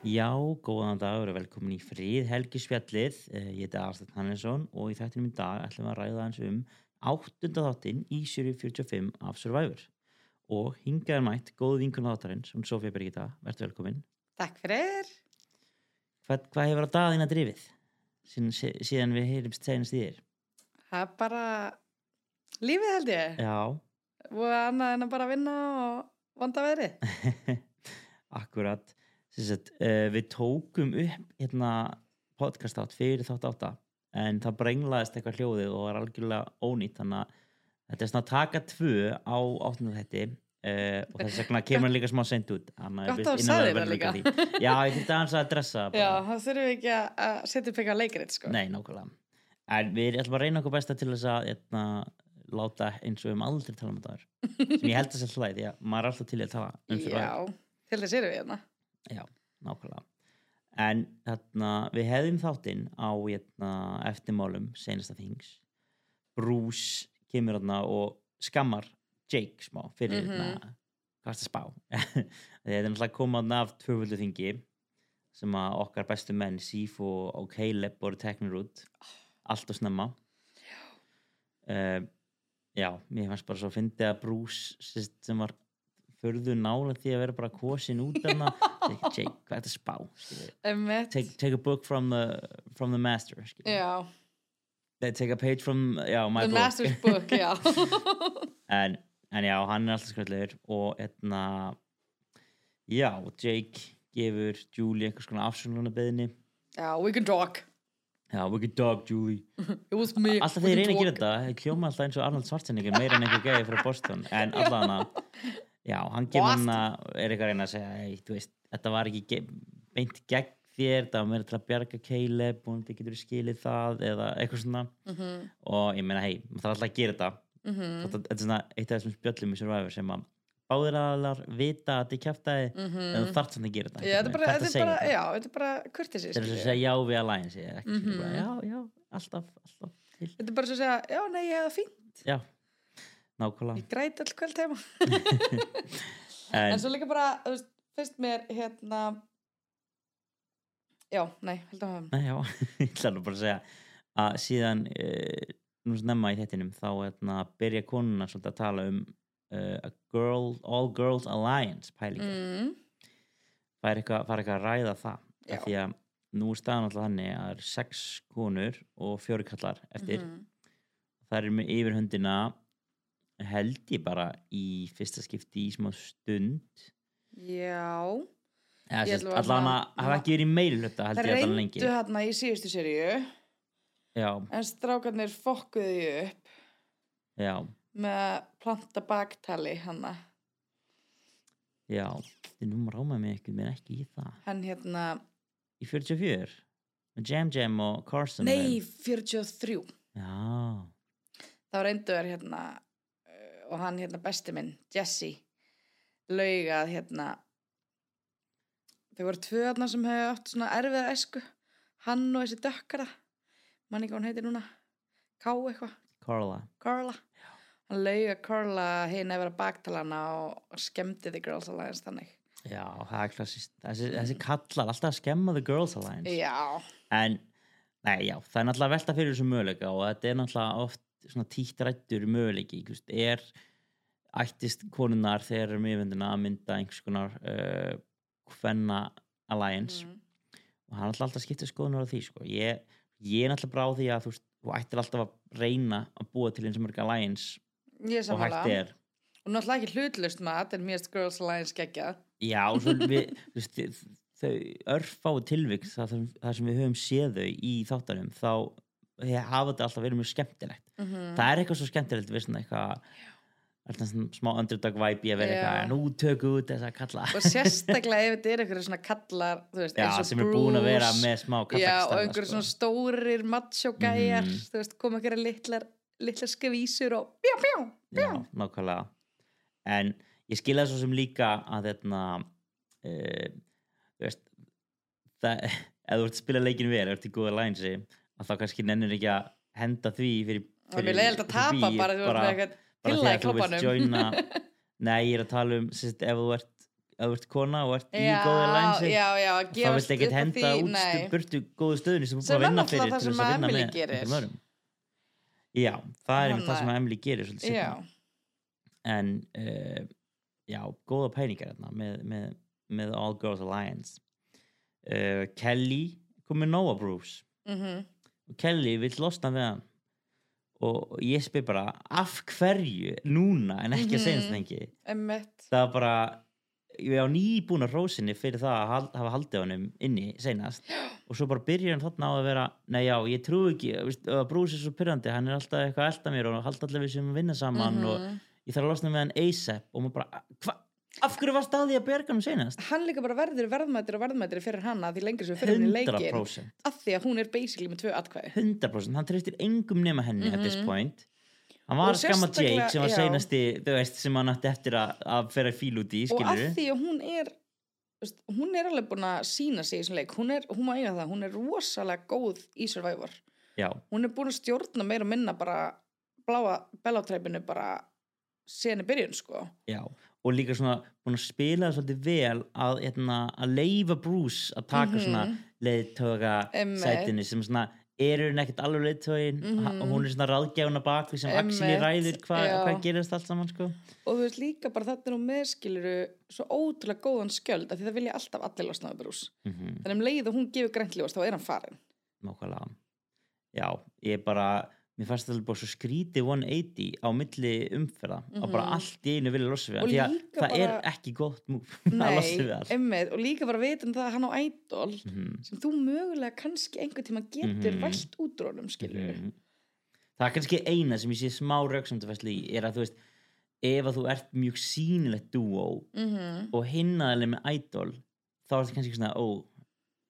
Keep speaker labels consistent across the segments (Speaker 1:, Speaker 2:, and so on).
Speaker 1: Já, góðan dag og velkomin í frið helgisfjallið. Eh, Ég heiti Arstedt Hannesson og í þættinum í dag ætlum við að ræða eins um áttunda þáttinn í sjöri 45 af Survivor. Og hingað er mætt góð vinkun þáttarins, hún Sofía Birgitta, verður velkomin.
Speaker 2: Takk fyrir.
Speaker 1: Hvað, hvað hefur á daginn að drifið síðan, síðan við heyrumst senast í þér?
Speaker 2: Það er bara lífið held ég.
Speaker 1: Já,
Speaker 2: Og annað en að bara vinna og vonda veðrið.
Speaker 1: akkurat. Sagt, uh, við tókum upp hérna, podcast átt fyrir þátt átta en það brenglaðist eitthvað hljóðið og var algjörlega ónýtt þannig að þetta er svona að taka tvö á áttunda þetta uh, og þess vegna kemur hann líka smá sent út Þannig að
Speaker 2: Gott
Speaker 1: við
Speaker 2: að þú
Speaker 1: innan
Speaker 2: sagðir
Speaker 1: verður
Speaker 2: það
Speaker 1: líka því. Já, ég þurfti aðeins að dressa bara.
Speaker 2: Já, það þurfum við ekki að- að setja upp eitthvað leikrið, sko.
Speaker 1: Nei, nákvæmlega En við ætlum að reyna okkur besta til þess að etna, láta eins og um aldrei tala um þetta sem ég held að sé hlæð því að maður er alltaf til að tala um.
Speaker 2: Já, til þess erum við hérna.
Speaker 1: Já, nákvæmlega. En þarna, við hefðum þáttinn á hérna, eftirmálum senasta þings. Bruce kemur þarna og skammar Jake smá fyrir
Speaker 2: Mhm.
Speaker 1: hérna, hvað er það spá? Þetta er náttúrulega komað af tvöföldu þingi sem að okkar bestu menn Sif og, Caleb voru teknir út. Allt og snemma. Uh, já, mér fannst bara svo að fyndi að Bruce sem var förðu nála því að vera bara kosin út af hana Jake, hvað er þetta spá? take, take a book from the, from the master.
Speaker 2: Já,
Speaker 1: They take a page from já, my
Speaker 2: the
Speaker 1: book.
Speaker 2: master's book, já.
Speaker 1: en, en já, hann er alltaf skröldur og etna já, Jake gefur Julie einhvers konar afsvöndunar beðinni
Speaker 2: já, we can talk.
Speaker 1: já, we could talk Julie.
Speaker 2: It was me.
Speaker 1: alltaf þeir
Speaker 2: can
Speaker 1: reyna að gera þetta hljóma alltaf eins og Arnold Schwarzenegger meira en einhver gæði frá Boston en allan að já, hann gefur hann að er eitthvað að reyna að segja veist, þetta var ekki ge beint gegn þér, það var meira til að bjarga Caleb og þið getur skilið það eða eitthvað svona.
Speaker 2: Mhm,
Speaker 1: og ég meina, hei, maður þarf alltaf að gera þetta.
Speaker 2: Mhm,
Speaker 1: þetta, þetta er svona eitt af þessum spjöllum í Survivor sem að báðir aðalar vita að þið kjæftæði
Speaker 2: mhm.
Speaker 1: en þú þarf samt að gera þetta.
Speaker 2: Já, þetta er bara,
Speaker 1: Þarft að
Speaker 2: þetta er
Speaker 1: þetta.
Speaker 2: þetta er
Speaker 1: þetta er að segja já við ekki, mm
Speaker 2: Mhm.
Speaker 1: já, já, alltaf,
Speaker 2: Þetta er bara svo að segja, já, nei, ég hefði fínt.
Speaker 1: já, nákvæmlega
Speaker 2: Ég græti all kvöld heima.
Speaker 1: en,
Speaker 2: En svo líka bara, þú veist, fyrst mér, hérna, já, nei, held að hafa.
Speaker 1: Nei, já, ég ætla nú bara að segja að síðan uh, nú snemma í þettinum þá hérna, byrja konuna svolítið að tala um uh, a girl, all girls alliance pælinga,
Speaker 2: Mm,
Speaker 1: eitthvað, fara eitthvað að ræða það
Speaker 2: Já.
Speaker 1: af því að nú er staðan alltaf þannig að það er sex konur og fjóri kallar eftir
Speaker 2: mhm.
Speaker 1: það er með yfirhundina held ég bara í fyrsta skipti í smá stund.
Speaker 2: Já,
Speaker 1: allan að hafa ekki verið held
Speaker 2: það
Speaker 1: ég allan lengi.
Speaker 2: Reyndu hérna í síðustu
Speaker 1: já,
Speaker 2: en strákarnir fokkuðu því upp.
Speaker 1: Já,
Speaker 2: með að planta baktali hanna
Speaker 1: já. Þið nú rámaði mig ekki, menn ekki í það.
Speaker 2: Hann hérna,
Speaker 1: í 44 með Jam Jam og Carson
Speaker 2: nei 43
Speaker 1: já,
Speaker 2: þá reyndu þær hérna og hann hérna besti minn, Jesse laugað hérna þau voru tvö þarna sem hefur átt svona erfiða esku hann og þessi dökkara manni hvað hún heitir núna Ká eitthvað,
Speaker 1: Carla.
Speaker 2: Carla. Hann lauga Carla hinn að vera baktalana og skemmti The Girls Alliance þannig.
Speaker 1: Já, það er klassist þessi, þessi kallar alltaf að skemma The Girls Alliance.
Speaker 2: Já,
Speaker 1: en, nei, já, það er náttúrulega velta fyrir þessu möguleika og þetta er náttúrulega oft svona títt rættur möguleiki, er ættist konunnar þegar um yfirvendina að mynda einhvers konar uh, hvenna alliance
Speaker 2: mm.
Speaker 1: og hann er alltaf alltaf skiptið skoðunar á því sko. ég, ég er bara á því að þú, þú ættir alltaf að reyna að búa til eins og mörg alliance
Speaker 2: er
Speaker 1: og hægt er
Speaker 2: og náttúrulega ekki hlutlust mat en mér erst Girls Alliance geggja
Speaker 1: já, og svo við, þau örfáu tilvík það, það sem við höfum séð þau í þáttanum þá hafa þetta alltaf verið mjög skemmtilegt
Speaker 2: mm -hmm.
Speaker 1: það er eitthvað svo skemmtilegt við svona eitthvað alltaf svona smá underdog vibe vera
Speaker 2: Já.
Speaker 1: eitthvað nú tökum út þess að kalla
Speaker 2: og sérstaklega ef þetta er einhverju svona kallar þú veist,
Speaker 1: já,
Speaker 2: eins og
Speaker 1: sem er búin að vera
Speaker 2: Bruce,
Speaker 1: með smá
Speaker 2: já, og
Speaker 1: kallakstarfa
Speaker 2: einhverju svona stórir macho gæjar
Speaker 1: Mhm.
Speaker 2: þú veist, koma einhverju litlar litlar skvísur og bjá, bjá, bjá
Speaker 1: já, nákvæmlega en ég skilja svo sem líka að þetta uh, þú veist það, ef þú ert að spila leikinu verið, ert í góða lænsi að þá kannski nennir ekki að henda því fyrir,
Speaker 2: mér leiðilegt að tapa bara með eitthvað
Speaker 1: bara
Speaker 2: pilla í
Speaker 1: þegar þú vilt joina. Nei, ég er að tala um sérst, ef þú ert ef þú ert kona og ert í
Speaker 2: já,
Speaker 1: góðu lænsi
Speaker 2: já, já, að
Speaker 1: þá vilt ekki henda
Speaker 2: því,
Speaker 1: út stu, burtu góðu stöðunni sem þú búið að vinna fyrir
Speaker 2: það
Speaker 1: til þess að vinna
Speaker 2: Emily
Speaker 1: með einhverjum öðrum. já, það er einmitt það sem Emily gerir en uh, já, góða pæningar með, með, með All Girls Alliance. Uh, Kelly kom með Noah Bruce.
Speaker 2: Mhm
Speaker 1: og Kelly vill losna við hann. Og ég spyr bara af hverju núna en ekki að
Speaker 2: Mhm.
Speaker 1: senast lengi?
Speaker 2: Emmitt,
Speaker 1: það var bara ég á nýbúna rósinni fyrir það að hafa haldið honum inni senast og svo bara byrjar hann þarna á að vera nei já, ég trú ekki, Bruce er svo pyrrandi hann er alltaf eitthvað að elda mér og halda allir við sem vinna saman
Speaker 2: Mhm.
Speaker 1: og ég þarf að losna með hann ASAP og maður bara, hva, af hverju varst að því að berga hann senast?
Speaker 2: hann líka bara verður verðmættir og verðmættir fyrir hana því lengur sem við fyrir henni í leikin
Speaker 1: 100%
Speaker 2: af því að hún er basically með tvö atkvæði.
Speaker 1: 100% hann treystir engum nema henni at this point. Hann var
Speaker 2: Og
Speaker 1: að skamma
Speaker 2: sérstaklega-
Speaker 1: Jake sem var
Speaker 2: já.
Speaker 1: seinasti þú veist, sem hann átti eftir að, að fera fíl út í
Speaker 2: og af
Speaker 1: skilur
Speaker 2: því að hún er þú veist, hún er alveg búin að sína sig í þessum leik. Hún, er, hún má eiga það, hún er rosalega góð í Survivor.
Speaker 1: Já,
Speaker 2: hún er búin að stjórna meira og minna bara bláa bellátreipinu bara í byrjun sko.
Speaker 1: Já og líka svona búin að spila svolítið vel að, hérna, að leifa Bruce að taka
Speaker 2: Mhm.
Speaker 1: svona leiðtöga sætinu sem svona eru henni ekkert alveg leiðtögin
Speaker 2: Mhm.
Speaker 1: og hún er svona ráðgjána bak sem Axel
Speaker 2: Einmitt,
Speaker 1: ræður hva, hvað gerist allt saman sko.
Speaker 2: Og þú veist líka bara þetta er hún meðskiluru svo ótrúlega góðan skjöld af því það vilja alltaf allir losna við brús
Speaker 1: mm
Speaker 2: þannig um leið og hún gefur grænt ljós þá er hann farin
Speaker 1: Nákvæmlega. Já, ég bara mér fannst þetta bara svo skrítið 180 á milli umferða og bara
Speaker 2: Mhm.
Speaker 1: allt í einu vilja losa við hann því að það er
Speaker 2: bara-
Speaker 1: ekki gott múf að losa við allt
Speaker 2: emmið, og líka bara vitum það að hann á ædol
Speaker 1: Mhm,
Speaker 2: sem þú mögulega kannski einhvern tíma getur
Speaker 1: Mhm.
Speaker 2: vælt út úr honum skilur
Speaker 1: mhm. Það er kannski eina sem ég sé smá rauksumtafæsli í er að þú veist ef að þú ert mjög sýnilegt duo
Speaker 2: mm
Speaker 1: og hinnaðileg með idol þá er þetta kannski svona ó,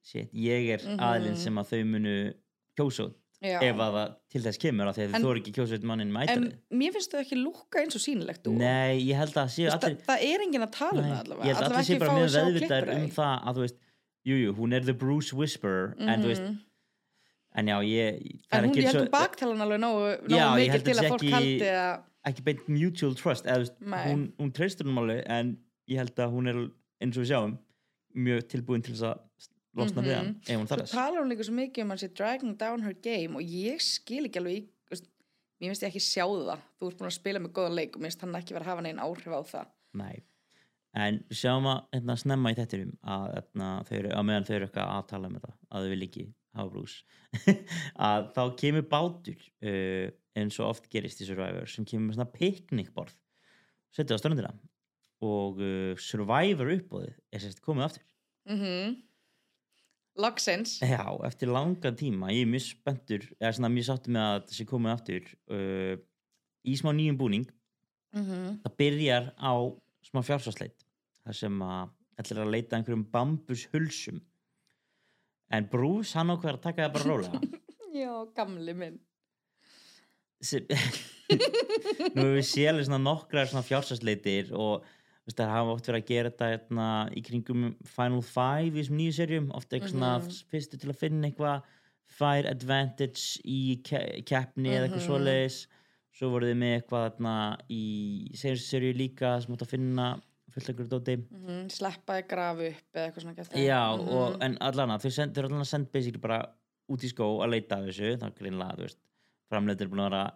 Speaker 1: shit, ég er
Speaker 2: Mhm.
Speaker 1: aðilinn sem að þau munu kjósa út
Speaker 2: Já.
Speaker 1: ef að það til þess kemur af því að
Speaker 2: En-
Speaker 1: þau þóru ekki kjósa út mannin með
Speaker 2: en mér finnst þau ekki lúkka eins og sýnilegt dúo.
Speaker 1: Nei, ég held að séu
Speaker 2: Þú
Speaker 1: allir
Speaker 2: það, það er enginn að tala um það allavega
Speaker 1: ég held að allir sé
Speaker 2: ekki
Speaker 1: bara mjög veðvitaður um það að þú veist, jújú, jú, hún er the Bruce Whisperer en þú veist,
Speaker 2: Mhm.
Speaker 1: en já, ég það
Speaker 2: en
Speaker 1: er
Speaker 2: hún, ég held hún baktalan alveg nógu, mikið til
Speaker 1: að
Speaker 2: fólk haldi að
Speaker 1: ekki beint mutual trust þú hún treystur hún alveg en ég held að hún er eins og við sjáum mjög tilbúin til þess að losna við
Speaker 2: Mhm.
Speaker 1: hann ef hún þarf þess
Speaker 2: talar hún líka svo mikið um að sé dragging down her game og ég skil ekki alveg mér finnst ég ekki sjá það. Þú ert búin að spila með góðan leik og mér finnst hann ekki vera að hafa neginn áhrif á það.
Speaker 1: Nei. en við sjáum að hérna, snemma í þettinum að, hérna, að meðan þau eru eitthvað að tala um þetta að þau vil ekki hafa Bruce að þá kemur bátur uh, eins og oft gerist í Survivor sem kemur með svona piknikborð setja á ströndina og uh, Survivor uppbóðið er sérst komið aftur.
Speaker 2: Mm Logsins
Speaker 1: já, eftir langan tíma ég er mjög spenntur, eða svona mjög sáttur með að það sé komið aftur uh, í smá nýjum búning.
Speaker 2: Mm
Speaker 1: það byrjar á smá fjársásleit þar sem að ætlir að leita einhverjum bambushulsum. En Bruce hann ákveður að taka það bara rólega.
Speaker 2: Já, gamli minn.
Speaker 1: Nú hefur við svona nokkrar svona fjársársleitir og það hafa oft verið að gera þetta hérna, í kringum Final Five í þessum nýju serjum ofta eitthvað svona
Speaker 2: Mhm.
Speaker 1: fyrstu til að finna eitthvað fire advantage í ke keppni eða eitthvað
Speaker 2: Mhm.
Speaker 1: svoleiðis svo voruð þið með eitthvað þarna í senstu serju líka sem átt að finna fullt einhverju dóti
Speaker 2: mm Sleppaði grafu upp eða eitthvað svona
Speaker 1: Já, og, en allan að þau send, þau eru allan að senda basically bara út í skó að leita þessu þá greinlega, þú veist, framleitur búin að vera að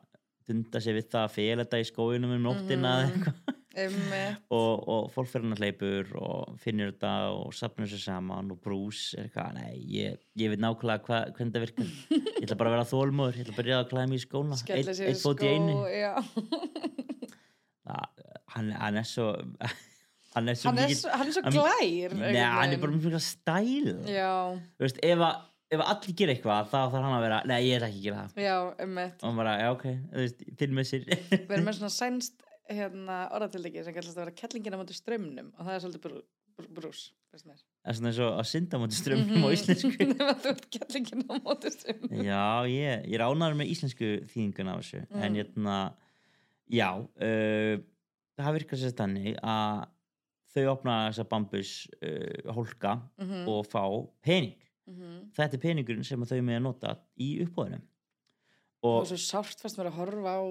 Speaker 1: dunda sig við það að fela þetta í skóinum um nóttina eða
Speaker 2: Mhm.
Speaker 1: eitthvað og, og fólk fyrir hann að hleypur og finnur þetta og sapnur þessu saman og Bruce er eitthvað, nei, ég, ég veit nákvæmlega hva, hvernig það virkar. Ég ætla bara að vera þólmóður, ég ætla bara að byrja að klæða mig í skóna. Eitt, fót í einu. hann, hann er svo hann er svo
Speaker 2: hann, er svo, hann er svo glær einhvern
Speaker 1: hann er bara mjög stæl. Þú veist, ef, að, ef allir gera eitthvað þá þarf hann að vera, nei ég er ekki að gera það.
Speaker 2: Já, um
Speaker 1: og hann bara, já ok, þú veist, til með sér
Speaker 2: erum með svona sænst hérna, orðatildegi sem kallast að vera kettlingina mútið strömmnum og það er svolítið brú, brú, brús
Speaker 1: það er svona eins og að synda mútið strömmum á
Speaker 2: Mhm.
Speaker 1: íslensku
Speaker 2: kettlingina mútið strömmum
Speaker 1: já, ég, ég ánæður með íslensku þýðingun af þessu, en
Speaker 2: Mm.
Speaker 1: hérna já, uh, það virkar sér þannig að þau opna þessa bambus uh, hólka
Speaker 2: Mhm,
Speaker 1: og fá pening
Speaker 2: mhm.
Speaker 1: þetta er peningurinn sem þau með að nota í uppbóðinu
Speaker 2: og
Speaker 1: og
Speaker 2: svo sárt fannst mér að horfa á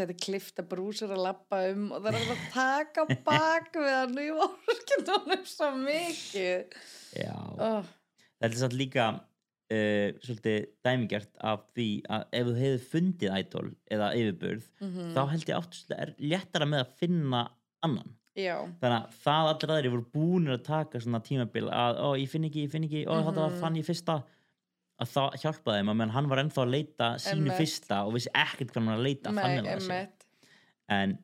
Speaker 2: þetta er klift að lappa um og það er að taka bak við hann og ég orkinn honum svo mikið.
Speaker 1: Já,
Speaker 2: oh,
Speaker 1: þetta er satt líka uh, svolítið dæmigert af því að ef þú hefur fundið idol eða yfirburð
Speaker 2: mm
Speaker 1: þá held ég áttu er léttara með að finna annan.
Speaker 2: Já,
Speaker 1: þannig að það allir aðri voru búinir að taka svona tímabil að ó, ég finn ekki, ég finn ekki, ó, þetta
Speaker 2: Mhm.
Speaker 1: fann ég fyrsta að það hjálpaði þeim menn hann var ennþá að leita sínu
Speaker 2: Einmitt.
Speaker 1: fyrsta og vissi ekkert hvað hann var að leita
Speaker 2: nei,
Speaker 1: en,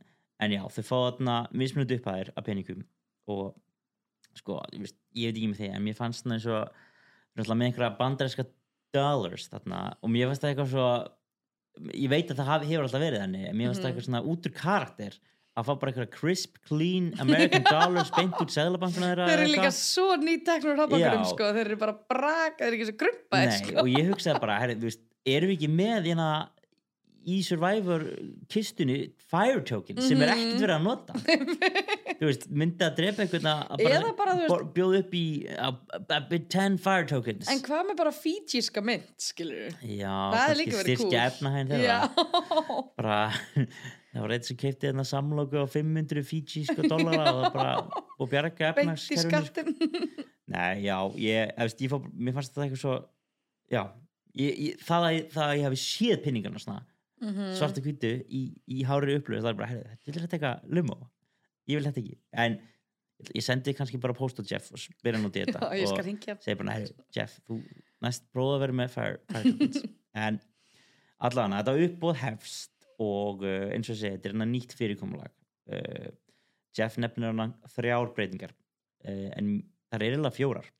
Speaker 1: en já, þau fá þarna mismunandi upphæðir af peningum og sko, ég, veist, ég veit ekki með því en mér fannst það eins og með einhverja bandarinska dollars þarna og mér fannst það eitthvað svo ég veit að það hefur alltaf verið þannig en mér fannst það
Speaker 2: Mhm.
Speaker 1: eitthvað svona út úr karakter að fá bara einhverja crisp, clean American dollars beint út seglabankuna þeirra
Speaker 2: þeir eru líka svo nýteknur hrapakurum
Speaker 1: Já.
Speaker 2: sko, þeir eru bara brak þeir eru ekki svo grumpaðir
Speaker 1: Nei,
Speaker 2: sko.
Speaker 1: og ég hugsaði bara, herri, þú veist, erum við ekki með hérna í Survivor kistunni fire token sem er ekkert
Speaker 2: Mhm.
Speaker 1: verið að nota? Þú veist, myndi að drepa einhvern að
Speaker 2: bara,
Speaker 1: bor- bjóða upp í a, a, a, 10 fire tokens.
Speaker 2: En hvað með bara fíjíska mynd skilur
Speaker 1: já,
Speaker 2: Það er líka verið
Speaker 1: styrkja
Speaker 2: cool.
Speaker 1: efnahæn
Speaker 2: já,
Speaker 1: þeirra bara, það var eitt sem keipti hérna samlóku á 500 fíjíska dollara og, bara, og bjarga efnagskerfinu
Speaker 2: skattin
Speaker 1: Nei, já, ég, efst, ég fór, mér fannst þetta eitthvað svo já, ég, ég, það, að, ég- það að ég hafi séð pinningarna svona
Speaker 2: Mhm.
Speaker 1: svarta hvítu í, í hári upplöðu það er bara, herrið, þetta er þetta eitthvað lumó ég vil þetta ekki, en ég sendi kannski bara post á Jeff og spyrir hann út í þetta
Speaker 2: Já, ég
Speaker 1: og segi bara, herrið, Jeff þú næst prófa að vera með fire, fire tokens." en allavega, þetta uppbóð hefst og uh, eins og segi, þetta er hérna nýtt fyrirkomulag. Uh, Jeff nefnir hana þrjár breytingar. Uh, en það er eiginlega fjórar.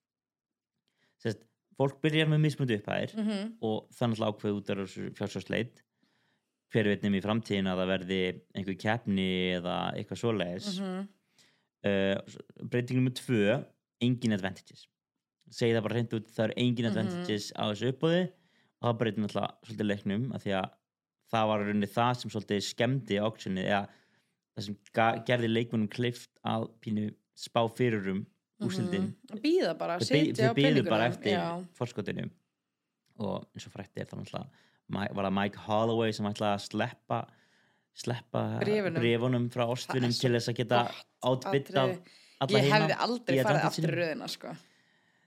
Speaker 1: Sest, fólk byrjar með mismundu upphæðir
Speaker 2: Mhm.
Speaker 1: og þannig að ákveð út af þessu fjársvarsleit hver veit nefnir í framtíðin að það verði einhver keppni eða eitthvað svoleiðis.
Speaker 2: Mhm.
Speaker 1: uh, breyting nummer tvö engin advantages. Segi það bara hreint út, það eru engin
Speaker 2: Mhm.
Speaker 1: advantages á þessu uppbóði og það breytir náttúrulega svolítið leiknum af því að það var rauninni það sem svolítið skemmdi auksjoni eða það sem gerði leikmunum klift að pínu spá fyrir um úrsildin
Speaker 2: Mhm. býða bara,
Speaker 1: þau
Speaker 2: sitja
Speaker 1: þau
Speaker 2: á
Speaker 1: byðu
Speaker 2: peningunum
Speaker 1: bara eftir
Speaker 2: já,
Speaker 1: forskotinu og eins og frætti er það náttúrulega var það Mike Holloway sem ætlaði að sleppa sleppa brefunum frá
Speaker 2: svo
Speaker 1: til þess að geta átbytta
Speaker 2: atriði.
Speaker 1: alla
Speaker 2: ég hefði aldrei farið aftur í röðina sko.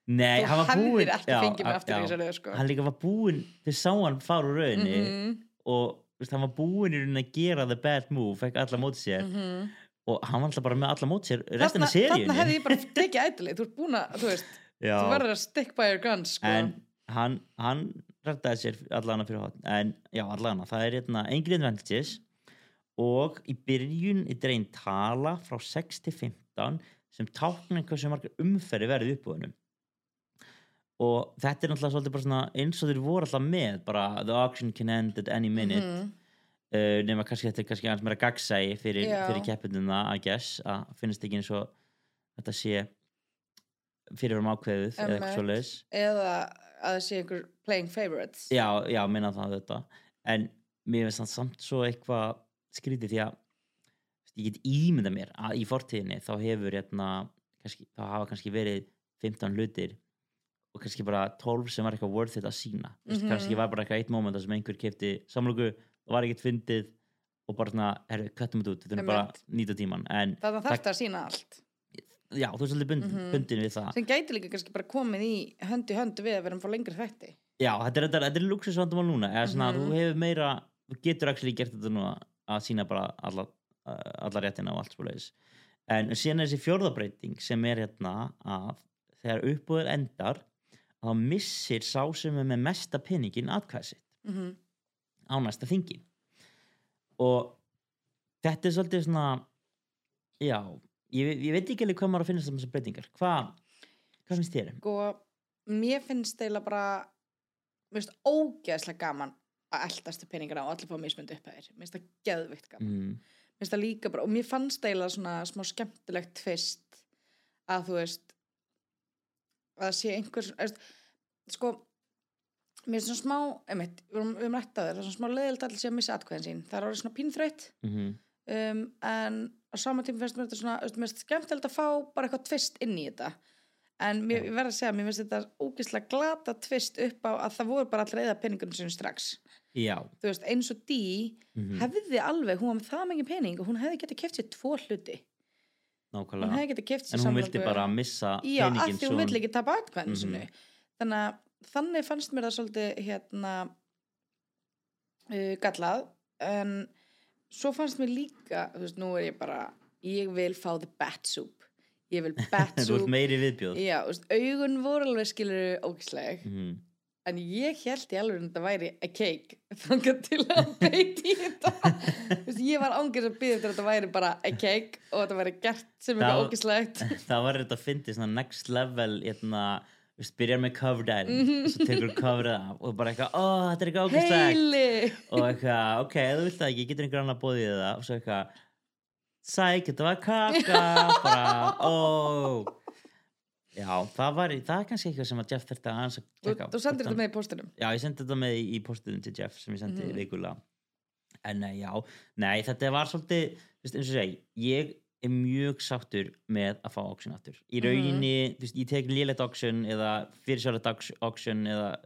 Speaker 1: Nei,
Speaker 2: þú hefðir
Speaker 1: já,
Speaker 2: fengið mig aftur í
Speaker 1: já.
Speaker 2: þessa röð sko.
Speaker 1: hann líka var búinn þau sá hann fara úr rauninni
Speaker 2: Mhm,
Speaker 1: og veist, hann var búinn í rauninni að gera the bad move, fekk alla móti sér
Speaker 2: mhm.
Speaker 1: og hann var alltaf bara með alla móti sér restina af
Speaker 2: þarna hefði
Speaker 1: seríunni.
Speaker 2: ég bara tekið ætli þú ert búin að, þú veist, þú verður að stick by your guns sko.
Speaker 1: en hann, hann rættaði sér allana fyrir hotn en já, allana, það er hérna engin advantages og í byrjun er dregin tala frá 6 til 15 sem táknar hversu margar umferði verið uppbúðunum og þetta er náttúrulega svolítið bara svona eins og þeir voru alltaf með bara the auction can end at any minute.
Speaker 2: Mhm.
Speaker 1: uh, nema kannski þetta er kannski aðeins meira gagsægi fyrir, fyrir keppinuna I guess að finnst ekki eins og þetta sé fyrir um ákveðið eða eitthvað
Speaker 2: Einmitt.
Speaker 1: svoleiðis.
Speaker 2: Eða að það sé einhver playing favorites.
Speaker 1: Já, já, minna það þetta en mér finnst það samt svo eitthvað skrítið því að ég get ímynda mér að í fortíðinni þá hefur hérna kannski, þá hafa kannski verið 15 hlutir og kannski bara 12 sem var eitthvað worth it að sína mm
Speaker 2: Mhm.
Speaker 1: kannski var bara eitthvað eitt moment þar sem einhver kefti samlöku og var ekkert fyndið og bara svona, herru, köttum þetta út þetta er bara
Speaker 2: Einmitt.
Speaker 1: nýta tíman en
Speaker 2: þannig að þetta að sína allt
Speaker 1: já, þú er svolítið bund,
Speaker 2: Mhm.
Speaker 1: bundin við það
Speaker 2: sem gæti líka kannski bara komið í hönd í hönd við að vera að fá lengri þætti
Speaker 1: Já, þetta er, þetta, þetta er luxusvandamál núna eða svona
Speaker 2: Mhm.
Speaker 1: þú hefur meira þú getur actually gert þetta núna að sína bara alla, alla réttina og allt svoleiðis en síðan er þessi fjórðabreiting sem er hérna að þegar uppbúður endar þá missir sá sem er með mesta peningin atkvæði sitt
Speaker 2: mm -hmm.
Speaker 1: á næsta þingi. Og þetta er svolítið svona já, ég, ég veit ekki alveg hvað maður að finnast um þessar breytingar. Hvað, hvað finnst þér?
Speaker 2: sko, mér finnst eiginlega bara mér finnst ógeðslega gaman að eldastu peningana og allir fá mismöndu upphæðir. Mér finnst það geðvikt gaman.
Speaker 1: Mm,
Speaker 2: mér finnst það líka bara, og mér fannst eiginlega svona smá skemmtilegt tvist að þú veist að sé einhver svona- veist, sko mér finnst svona smá, einmitt, við erum, erum rætt að þér það er svona smá leðilt allir sé að missa atkvæðin sín. Það er orðið svona pínþröytt
Speaker 1: mm
Speaker 2: um, en á sama tíma finnst mér þetta svona veist, mér finnst skemmtilegt að fá bara eitthvað tvist inn í þetta. En mér,
Speaker 1: Já.
Speaker 2: ég verð að segja, mér finnst þetta ógeðslega glata tvist upp á að það voru bara allir eða peningunum sinni strax.
Speaker 1: Já,
Speaker 2: þú veist, eins og Dee
Speaker 1: mhm,
Speaker 2: hefði alveg, hún var með það mikið pening og hún hefði getað keft sér tvo hluti hún
Speaker 1: nákvæmlega
Speaker 2: hefði getað keft sér
Speaker 1: en hún vildi bara missa
Speaker 2: já, af
Speaker 1: peningin
Speaker 2: því hún vill ekki tapa atkvæðinu
Speaker 1: Mhm.
Speaker 2: sinu þannig að þannig fannst mér það svolítið hérna uh, gallað. En svo fannst mér líka þú veist, nú er ég bara ég vil fá the bat soup. Ég vil bat
Speaker 1: þú
Speaker 2: soup.
Speaker 1: ert meiri viðbjóð.
Speaker 2: Já, þú veist, augun voru alveg skilur ógisleg
Speaker 1: Mhm.
Speaker 2: en ég held í alveg að þetta væri a cake. Þangað til að beiti í þetta. Þú ég var ángið að byggja þetta að þetta væri bara a cake og þetta væri gert sem eitthvað ógislegt
Speaker 1: það var þetta að fyndi svona next level hérna, þú veist, byrjar með cover dæn
Speaker 2: Mhm.
Speaker 1: og svo tekur coverið af og bara eitthvað, ó, þetta er eitthvað
Speaker 2: heili!
Speaker 1: Og eitthvað, ok, þú vilt það ekki getur einhver annar bóðið það? Og svo eitthvað sæk, þetta var kaka. Bara, ó. Já, það var, það er kannski eitthvað sem að Jeff þurfti að hans að
Speaker 2: þú,
Speaker 1: tjekka
Speaker 2: þú sendir þetta með í postunum
Speaker 1: já, ég sendi þetta með í, postuðum til Jeff sem ég sendi mm. vikulega en nei, já, nei, þetta var svolítið, eins og segi ég er mjög sáttur með að fá auction aftur. Í
Speaker 2: Mhm.
Speaker 1: rauninni, veist, ég tek lélegt auction eða fyrirsjálflegt auction eða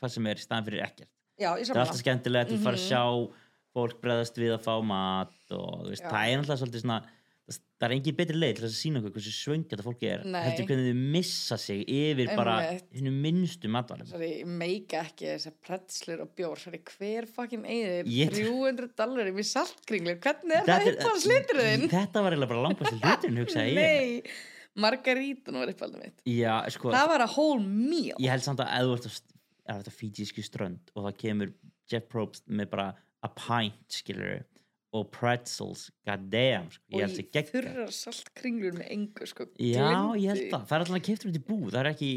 Speaker 1: hvað sem er staðan fyrir ekkert
Speaker 2: já,
Speaker 1: það er alltaf skemmtilegt, þú fara að
Speaker 2: Mhm.
Speaker 1: sjá fólk bregðast við að fá mat og veist, það er alltaf svolítið svona það- er engin betri leið til að sína okkur hversu svöng þetta fólki er,
Speaker 2: Nei.
Speaker 1: heldur hvernig þau missa sig yfir bara hennu minnstu matvalum
Speaker 2: ég meika ekki þessar pretslur og bjór. Sorry, hver fucking eigðir
Speaker 1: Ég-
Speaker 2: 300 dollarim í saltkringlu? Hvernig er það uppáhalds liturinn?
Speaker 1: þetta var eiginlega bara langbæstu hluturinn hugsaði ég.
Speaker 2: Nei, margarítan var uppáhaldum mitt.
Speaker 1: Já, sko,
Speaker 2: Það var að whole meal.
Speaker 1: Ég held samt að ef þú ert á fíjísku strönd og það kemur Jeff Probst með bara a pint skilur og pretzels, god damn sko. ég
Speaker 2: og
Speaker 1: að gegga
Speaker 2: þurrar saltkringlur með engu sko
Speaker 1: Já,
Speaker 2: Gleymdi.
Speaker 1: ég held það. Það er alltaf keftur út í bú. Það er ekki,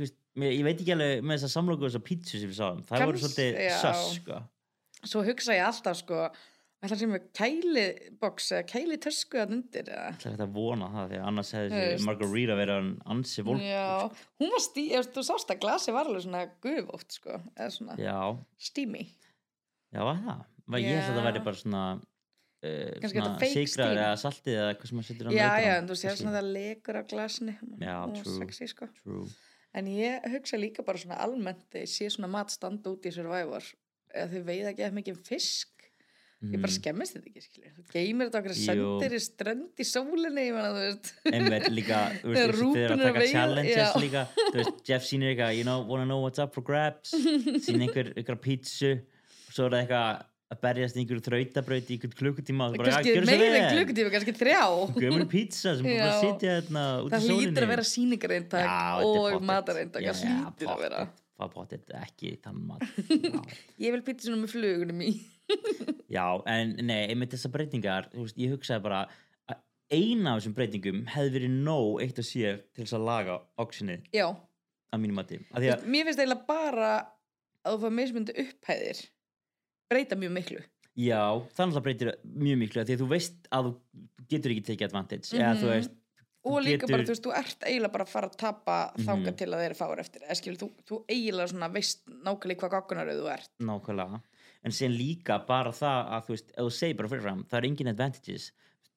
Speaker 1: veist, ég veit ekki alveg með þessar samloku og þessar pítsu sem við sáum. Það voru
Speaker 2: Kanns-
Speaker 1: svolítið
Speaker 2: já.
Speaker 1: söss, sko.
Speaker 2: Svo hugsa ég alltaf sko ætla sem með kæliboks eða kælitösku að undir eða
Speaker 1: er þetta að vona það, því að annars hefði þessi margarita verið ansi volk.
Speaker 2: Já, hún var stí, þú sást að glasi var alveg svona gufótt sko, eða svona
Speaker 1: Já,
Speaker 2: steamy.
Speaker 1: já, það. Ég held að það
Speaker 2: Já.
Speaker 1: væri bara svona, uh, svona
Speaker 2: steam.
Speaker 1: eða saltið eða hvað sem maður setur á
Speaker 2: Já,
Speaker 1: nautana.
Speaker 2: já, en þú sér svona það lekur af glasinu.
Speaker 1: Já, true.
Speaker 2: Sexy, sko.
Speaker 1: True.
Speaker 2: En ég hugsa líka bara svona almennt þegar ég sé svona mat standa út í Survivor eða þau veiða ekki eftir mikið fisk. Ég bara
Speaker 1: Mm.
Speaker 2: skemmist þetta ekki, skilja. Þú geymir þetta okkur
Speaker 1: Jú.
Speaker 2: sendir í strönd í sólinni, ég menna, þú veist.
Speaker 1: Einmitt líka, þú veist,
Speaker 2: Þegar
Speaker 1: þessi þeir
Speaker 2: rútan
Speaker 1: að
Speaker 2: er að
Speaker 1: taka challenges
Speaker 2: já.
Speaker 1: líka, þú veist, Jeff sýnir eitthvað, you know, wanna know what's up for grabs, sýnir einhver, einhver pítsu, og svo er það eitthvað að berjast í einhverju þrautabraut í einhvern klukkutíma
Speaker 2: Kannski meira en klukkutíma, kannski þrjá.
Speaker 1: gömur pizza sem búin að sitja hérna út í
Speaker 2: Það
Speaker 1: sólinni
Speaker 2: hlýtur að vera
Speaker 1: er
Speaker 2: og matareintak. Það hlýtur að vera.
Speaker 1: það pottet, ekki þann mat.
Speaker 2: Ég vil pítsu með flugunum í.
Speaker 1: já, en nei, einmitt þessar breytingar veist, ég hugsaði bara að eina af þessum breytingum hefði verið nóg eitt að sér til þess að laga auctionið
Speaker 2: Já,
Speaker 1: að mínum að að
Speaker 2: mér finnst eiginlega bara að þú fá mismundi upphæðir breyta mjög miklu.
Speaker 1: Já, þannig að breytir mjög miklu því að þú veist að þú getur ekki tekið advantage eða þú
Speaker 2: Mhm.
Speaker 1: veist
Speaker 2: Og líka
Speaker 1: getur-
Speaker 2: bara, þú veist, þú ert eiginlega bara að fara að tapa
Speaker 1: Mhm.
Speaker 2: þangað til að þeir fáir eftir. Eða skilur, þú, þú eiginlega svona veist nákvæmlega hvað gaggunaröð þú ert.
Speaker 1: nákvæmlega en síðan líka bara það að þú veist ef þú segir bara fyrirfram, það er engin advantages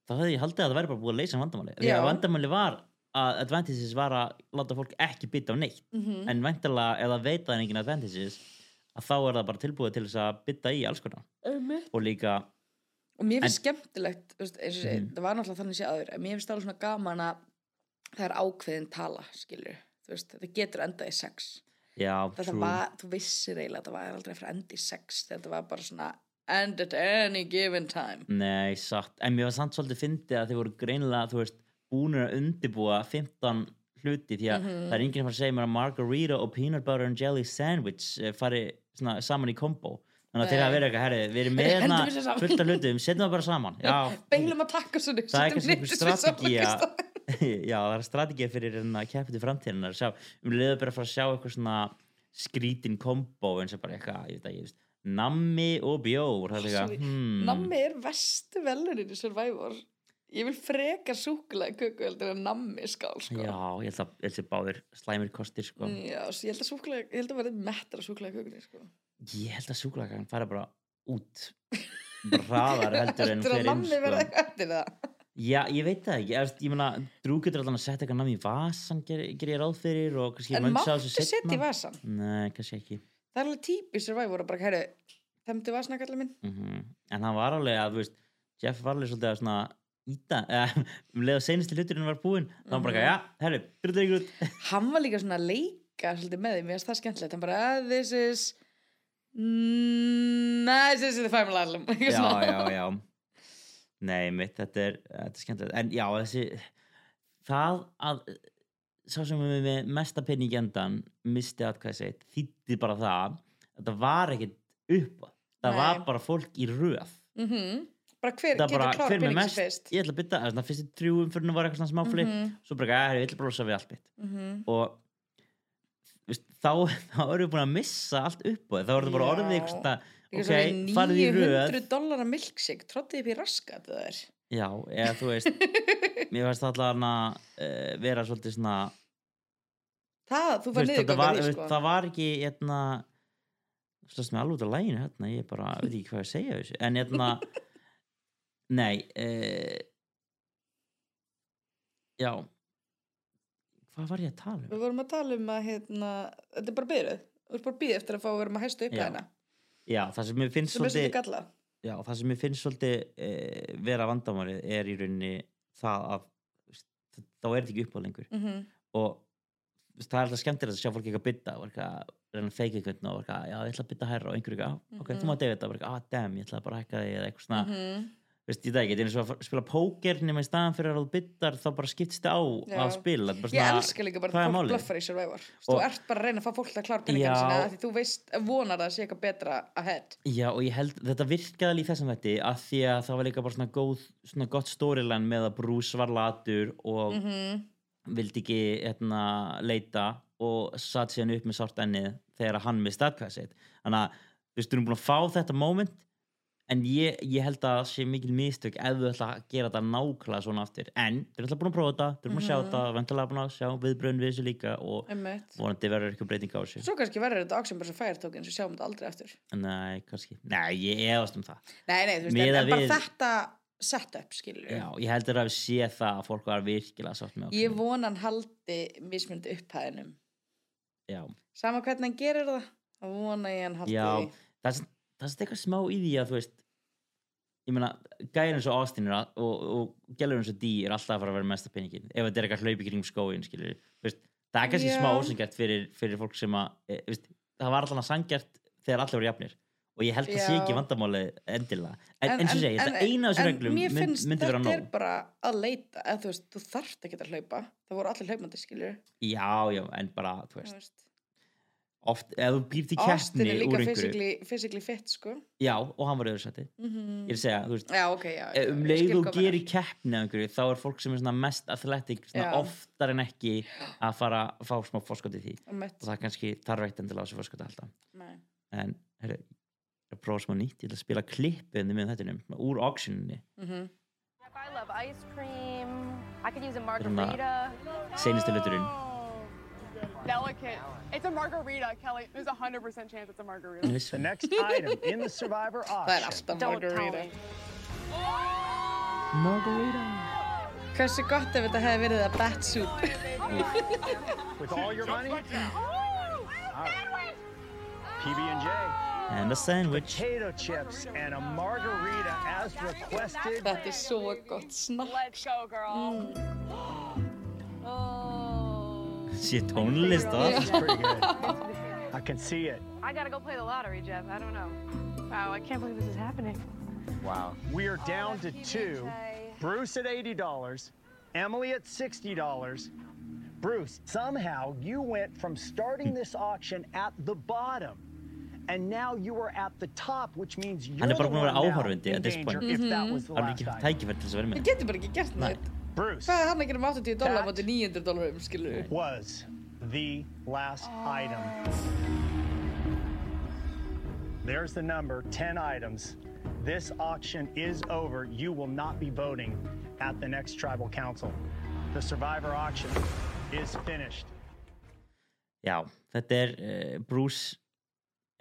Speaker 1: þá hefði ég haldið að það væri bara búið að leysa vandamáli því að vandamáli var að advantages var að láta fólk ekki bytta á neitt
Speaker 2: Mm
Speaker 1: en væntalega ef það veit að það er engin advantages að þá er það bara tilbúið til þess að bytta í alls konar og líka
Speaker 2: Og mér finnst skemmtilegt, þú veist, eins og mm. það var náttúrulega þannig sé aður, en mér finnst alveg svona gaman að það er ákveðin tala, skilur. Þú veist, þetta getur endað í sex.
Speaker 1: já,
Speaker 2: Þetta
Speaker 1: true,
Speaker 2: var, þú vissir eiginlega að þetta var aldrei fyrir endi í sex, þetta var bara svona end at any given time.
Speaker 1: nei, satt en mér var samt svolítið fyndið að þið voru greinilega þú veist, búinir að undibúa 15 hluti því að
Speaker 2: Mhm.
Speaker 1: það er enginn að fara að segja mér að margarita og peanut butter and jelly sandwich eh, fari svona, saman í kombo. Þannig að þeir hafa verið eitthvað, herri, við erum með hérna fullt af hlutum, setjum það bara saman. Já,
Speaker 2: Beilum að takka svo
Speaker 1: það er strategía.
Speaker 2: strategía.
Speaker 1: já, það er strategía fyrir hérna keppið til framtíðina að sjá, um leiðu bara að fara að sjá eitthvað svona skrítin kombo eins og bara eitthvað, ég veit að ég veist nammi og bjór eitthvað, hmm.
Speaker 2: Nammi er vestu velurinn í Survivor. Ég vil freka súkulega köku heldur en nammi skál, sko.
Speaker 1: já, ég held að þessi báðir slæmir kostir sko.
Speaker 2: Já, ég held að súkulega, ég held að verði mettra súkulega kökunni, sko.
Speaker 1: ég held að súklagan fara bara út bara hraðar heldur en inn
Speaker 2: nammi
Speaker 1: sko.
Speaker 2: eitthvað eftir það.
Speaker 1: Já, ég veit það ekki, ég, ég meina Drú getur allan að setja eitthvað namn í vasan ger, ger ég ráð fyrir og kannski
Speaker 2: En máttu setja í vasan?
Speaker 1: Nei, kannski ekki
Speaker 2: Það er alveg típi Survivor að bara, herru, temdi vasnakallið minn
Speaker 1: mm en hann var alveg að veist, Jeff var alveg svolítið að svona íta, eða um leið að seinasti hluturinn var búinn, þá var bara,
Speaker 2: Mhm.
Speaker 1: já, herru, byrjuðu ykkur út.
Speaker 2: Hann var líka svona að leika svolítið með því, mér finnst það skemmtilegt. Hann bara, "Ah, this is mm, this is the final album
Speaker 1: já, já, já. Nei, mitt, þetta er, þetta er skemmtilegt. En já, þessi það að sá sem er með mesta penning endan misti atkvæði sitt, þýtti bara það þetta var ekkit upp það
Speaker 2: Nei.
Speaker 1: var bara fólk í röð.
Speaker 2: Mhm. Bara hver
Speaker 1: það
Speaker 2: getur
Speaker 1: bara,
Speaker 2: klár
Speaker 1: hver með
Speaker 2: penning
Speaker 1: mest.
Speaker 2: sem fyrst.
Speaker 1: Ég ætla að bytta, þess að fyrstu trjúum fyrir var eitthvað svona smáflip,
Speaker 2: Mhm,
Speaker 1: svo bara, að ég ætla að losa við allt mitt.
Speaker 2: Mhm.
Speaker 1: og veist, þá, þá erum við búin að missa allt upp það, þá er það bara orðið eitthvað ok, farið í röð.
Speaker 2: 900 dollara milkshake, tróttið upp í raskat það er.
Speaker 1: Já, eða þú veist mér veist allan að uh, vera svolítið svona
Speaker 2: það, þú fær
Speaker 1: veist,
Speaker 2: niður
Speaker 1: veist,
Speaker 2: sko.
Speaker 1: það var ekki hérna slast mig alveg út af læginu hérna, ég bara veit ekki hvað ég segja en hérna nei uh, já hvað var ég að tala um?
Speaker 2: við vorum að tala um að hérna, þetta er bara byrjuð þú ert bara byrjuð eftir að fá að vera með hæstu upp
Speaker 1: Já.
Speaker 2: hæðina
Speaker 1: já, það sem mér finnst svolítið já, það sem mér finnst svolítið uh, vera vandamárið er í rauninni það að þá er þetta ekki upp á lengur
Speaker 2: mm -hmm.
Speaker 1: og það er alltaf skemmtilegt að sjá fólk ekki að bytta og reyna að feika einhvern og já, ég ætla að bytta hærra og einhverju "Ah, ok, þú
Speaker 2: Mhm.
Speaker 1: mátt eiga þetta og ah, damn, ég ætla bara að hækka þig eða eitthvað svona,
Speaker 2: Mhm.
Speaker 1: Veist, ég er eins og að spila póker nema í staðan fyrir að byttar þá bara skiptist á
Speaker 2: Já.
Speaker 1: að spila. Bara
Speaker 2: ég
Speaker 1: svona-
Speaker 2: elska líka bara
Speaker 1: hvað
Speaker 2: að fólk
Speaker 1: málið?
Speaker 2: bluffar í Survivor. Þú ert bara að reyna að fá fólk að klára peningin sinna því þú veist, vonar að það sé eitthvað betra ahead.
Speaker 1: Já, og ég held, þetta virkaði í þessum þetta að því að það var líka bara svona, góð, svona gott storyline með að Bruce var latur og
Speaker 2: mm
Speaker 1: vildi ekki hérna, leita og satt síðan upp með sárt ennið þegar hann misti atkvæði sitt. Þannig að þú erum búin að fá þetta moment en ég, ég held að það sé mikil mistök ef þú ætla að gera þetta nákvæmlega svona aftur. En þau eru alltaf búin að prófa þetta eru búin að sjá
Speaker 2: Mhm.
Speaker 1: þetta, vendalega búin að sjá viðbröðin við þessu líka og
Speaker 2: Einmitt.
Speaker 1: vonandi verður eitthvað breyting á þessu.
Speaker 2: Svo kannski verður þetta auction bara svo fire token svo sjáum þetta aldrei eftir
Speaker 1: nei, kannski, nei, ég efast um það.
Speaker 2: Nei, nei, þú veist, en, en bara
Speaker 1: við-
Speaker 2: þetta setup, skilur
Speaker 1: já, ég heldur að við sé það að fólk var virkilega sátt með
Speaker 2: ég
Speaker 1: auctionið.
Speaker 2: vona hann haldi mismundi upphæðinum.
Speaker 1: Já,
Speaker 2: sama hvernig hann gerir það þá vona ég hann haldi
Speaker 1: Já, það er sem- það er eitthvað smá í því að þú veist ég meina, gæðin eins og Austin að, og, og gælur eins og D er alltaf að fara að vera mesta peningin ef þetta er eitthvað hlaupi kring skóin skilur, veist, það er kannski
Speaker 2: Já.
Speaker 1: smá ósengjart fyrir, fyrir fólk sem að e, veist, það var alltaf sangjart þegar allir voru jafnir. Og ég held að sé
Speaker 2: Já.
Speaker 1: ekki vandamáli endilega. En, en, eins og segi, þetta eina af þessu reglum
Speaker 2: mér
Speaker 1: mynd,
Speaker 2: finnst
Speaker 1: myndi vera
Speaker 2: þetta er
Speaker 1: nóg.
Speaker 2: bara að leita eða þú veist, þú þarft ekki að hlaupa. Það voru allir hlaupandi, skilur
Speaker 1: já, já, en bara, þú veist oft ef þú býr til
Speaker 2: Austin
Speaker 1: keppni
Speaker 2: er líka physically, physically fit, sko.
Speaker 1: Já, og hann var öðru sæti
Speaker 2: mm
Speaker 1: ég er að segja, þú veist
Speaker 2: já, ok, já, já,
Speaker 1: um leið og gerir keppni af einhverju, þá er fólk sem er mest athletic oftar en ekki að fara að fá smá fórskot í því.
Speaker 2: Einmitt.
Speaker 1: og það kannski þarf eitt endilega á þessu fórskot alltaf.
Speaker 2: Nei.
Speaker 1: en herru, ég er að prófa smá nýtt. Ég ætla að spila klippið með þetta úr auctioninni
Speaker 2: Mhm.
Speaker 3: I love ice cream. I could use a margarita.
Speaker 1: seinasti hluturinn
Speaker 4: Delicate. It's a margarita, Kelly. There's a 100% chance it's a margarita.
Speaker 1: Ég vissi
Speaker 5: The next item in the Survivor
Speaker 2: það
Speaker 5: auction.
Speaker 2: alltaf
Speaker 3: Don't tell
Speaker 2: margarita
Speaker 3: me.
Speaker 1: Margarita
Speaker 2: hversu gott ef þetta hefði verið að bat soup
Speaker 5: With all your money, PB&J,
Speaker 1: and a sandwich
Speaker 5: potato chips, and a margarita as requested.
Speaker 2: þetta er svo gott snakk
Speaker 4: Let's go, girl.
Speaker 3: Oh.
Speaker 1: sé tónlist og allt
Speaker 5: It's pretty good. I can see it.
Speaker 3: I gotta go play the lottery, Jeff. I don't know. Wow, I can't believe this is happening.
Speaker 5: Wow. We are down to two. Bruce at $80, Emily at $60. Bruce, somehow you went from starting hmm. this auction at the bottom. And now you are at the top, which means you're
Speaker 1: Hann bara
Speaker 5: the
Speaker 1: búinn að vera
Speaker 5: one now in
Speaker 1: at this
Speaker 5: danger
Speaker 1: point.
Speaker 5: if that mm-hmm. was the
Speaker 1: hann
Speaker 5: last
Speaker 1: ekki
Speaker 5: item.
Speaker 1: tækifært til þess að vera
Speaker 2: við
Speaker 1: með
Speaker 2: getum bara ekki gert
Speaker 1: Nei.
Speaker 2: neitt
Speaker 5: Bruce
Speaker 2: hvað er hann að gera með 80 dólar
Speaker 5: That-
Speaker 2: motið 900 dólarum, skilur
Speaker 5: was the last item. There's the number 10 items. This auction is over. You will not be voting at the next tribal council. The survivor auction is finished.
Speaker 1: já, þetta er uh, Bruce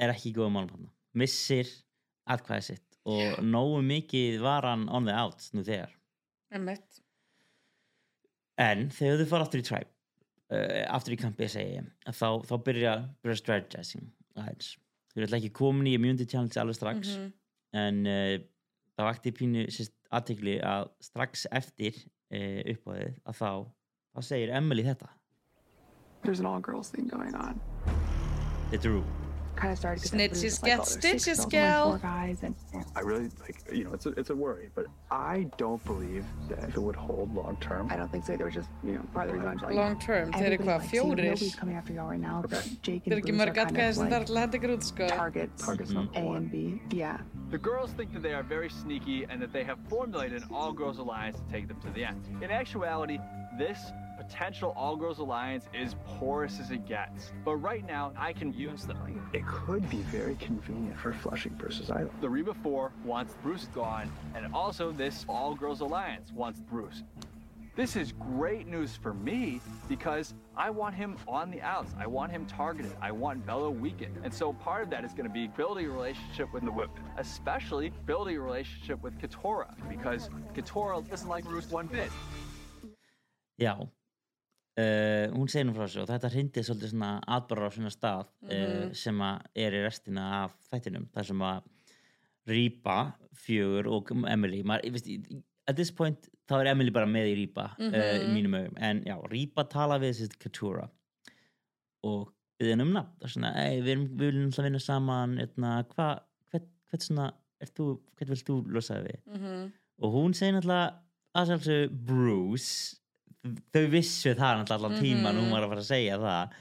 Speaker 1: er ekki í góða málum hann missir atkvæði sitt og nógu mikið var hann on the out nú þegar
Speaker 2: Einmitt.
Speaker 1: En þegar þau fara aftur í tribe uh, aftur í kampið segi ég að þá, þá byrja, byrja strategizing aðeins þau eru alltaf ekki komin í Immunity Challenge alveg strax
Speaker 2: Mhm.
Speaker 1: en uh, það vakti pínu sérst aðtekli að strax eftir uh, uppáðið að þá þá segir Emily þetta
Speaker 6: There's an all girls thing going on.
Speaker 1: The Drew
Speaker 6: Kind of started because
Speaker 2: Snitches
Speaker 6: like,
Speaker 2: get
Speaker 6: there's
Speaker 2: stitches,
Speaker 6: girls,
Speaker 2: gal.
Speaker 6: Guys, and
Speaker 7: I really like you know it's a, it's a worry, but I don't believe that it would hold long term.
Speaker 6: I don't think so. There was just you know part of the reason I'm telling
Speaker 2: long term, þeir eru
Speaker 6: Everybody,
Speaker 2: hvað,
Speaker 6: like,
Speaker 2: fjórir
Speaker 6: Nobody's coming after y'all right now. but Jake and Bruce are
Speaker 2: mörg
Speaker 6: kind
Speaker 2: atkvæði
Speaker 6: of
Speaker 2: sem það
Speaker 6: like
Speaker 2: til að henda ykkur út sko
Speaker 6: targets,
Speaker 7: Targets
Speaker 6: A
Speaker 7: number one.
Speaker 6: and B. Yeah.
Speaker 8: The girls think that they are very sneaky and that they have formulated an all girls alliance to take them to the end. In actuality, this potential all girls alliance is porous as it gets. But right now, I can use them.
Speaker 7: It could be very convenient for Flushing versus Idol.
Speaker 8: The Reba 4 wants Bruce gone, and also this all girls alliance wants Bruce. This is great news for me because I want him on the outs. I want him targeted. I want Bella weakened. And so part of that is going to be building a relationship with the women, especially building a relationship with Katora because Katora doesn't like Bruce one bit.
Speaker 1: Já uh, hún segir nú frá þessu og þetta hrindið svolítið svona atbara á svona stað uh, sem er í restina af þættinum þar sem að Rýpa, Fjögur og Emily maður, veist, at this point þá er Emily bara með í Rýpa uh, í mínum augum, en já, Rýpa tala við þessi Katura og við henni um nafn, það er svona við, erum, við viljum alltaf vinna saman etna, hva, hvert, hvert svona þú, hvert vilt þú losaði við?
Speaker 2: Mhm.
Speaker 1: og hún segir náttúrulega að sjálfsög Bruce þau vissu það náttúrulega allan tíman hún var að fara að segja það.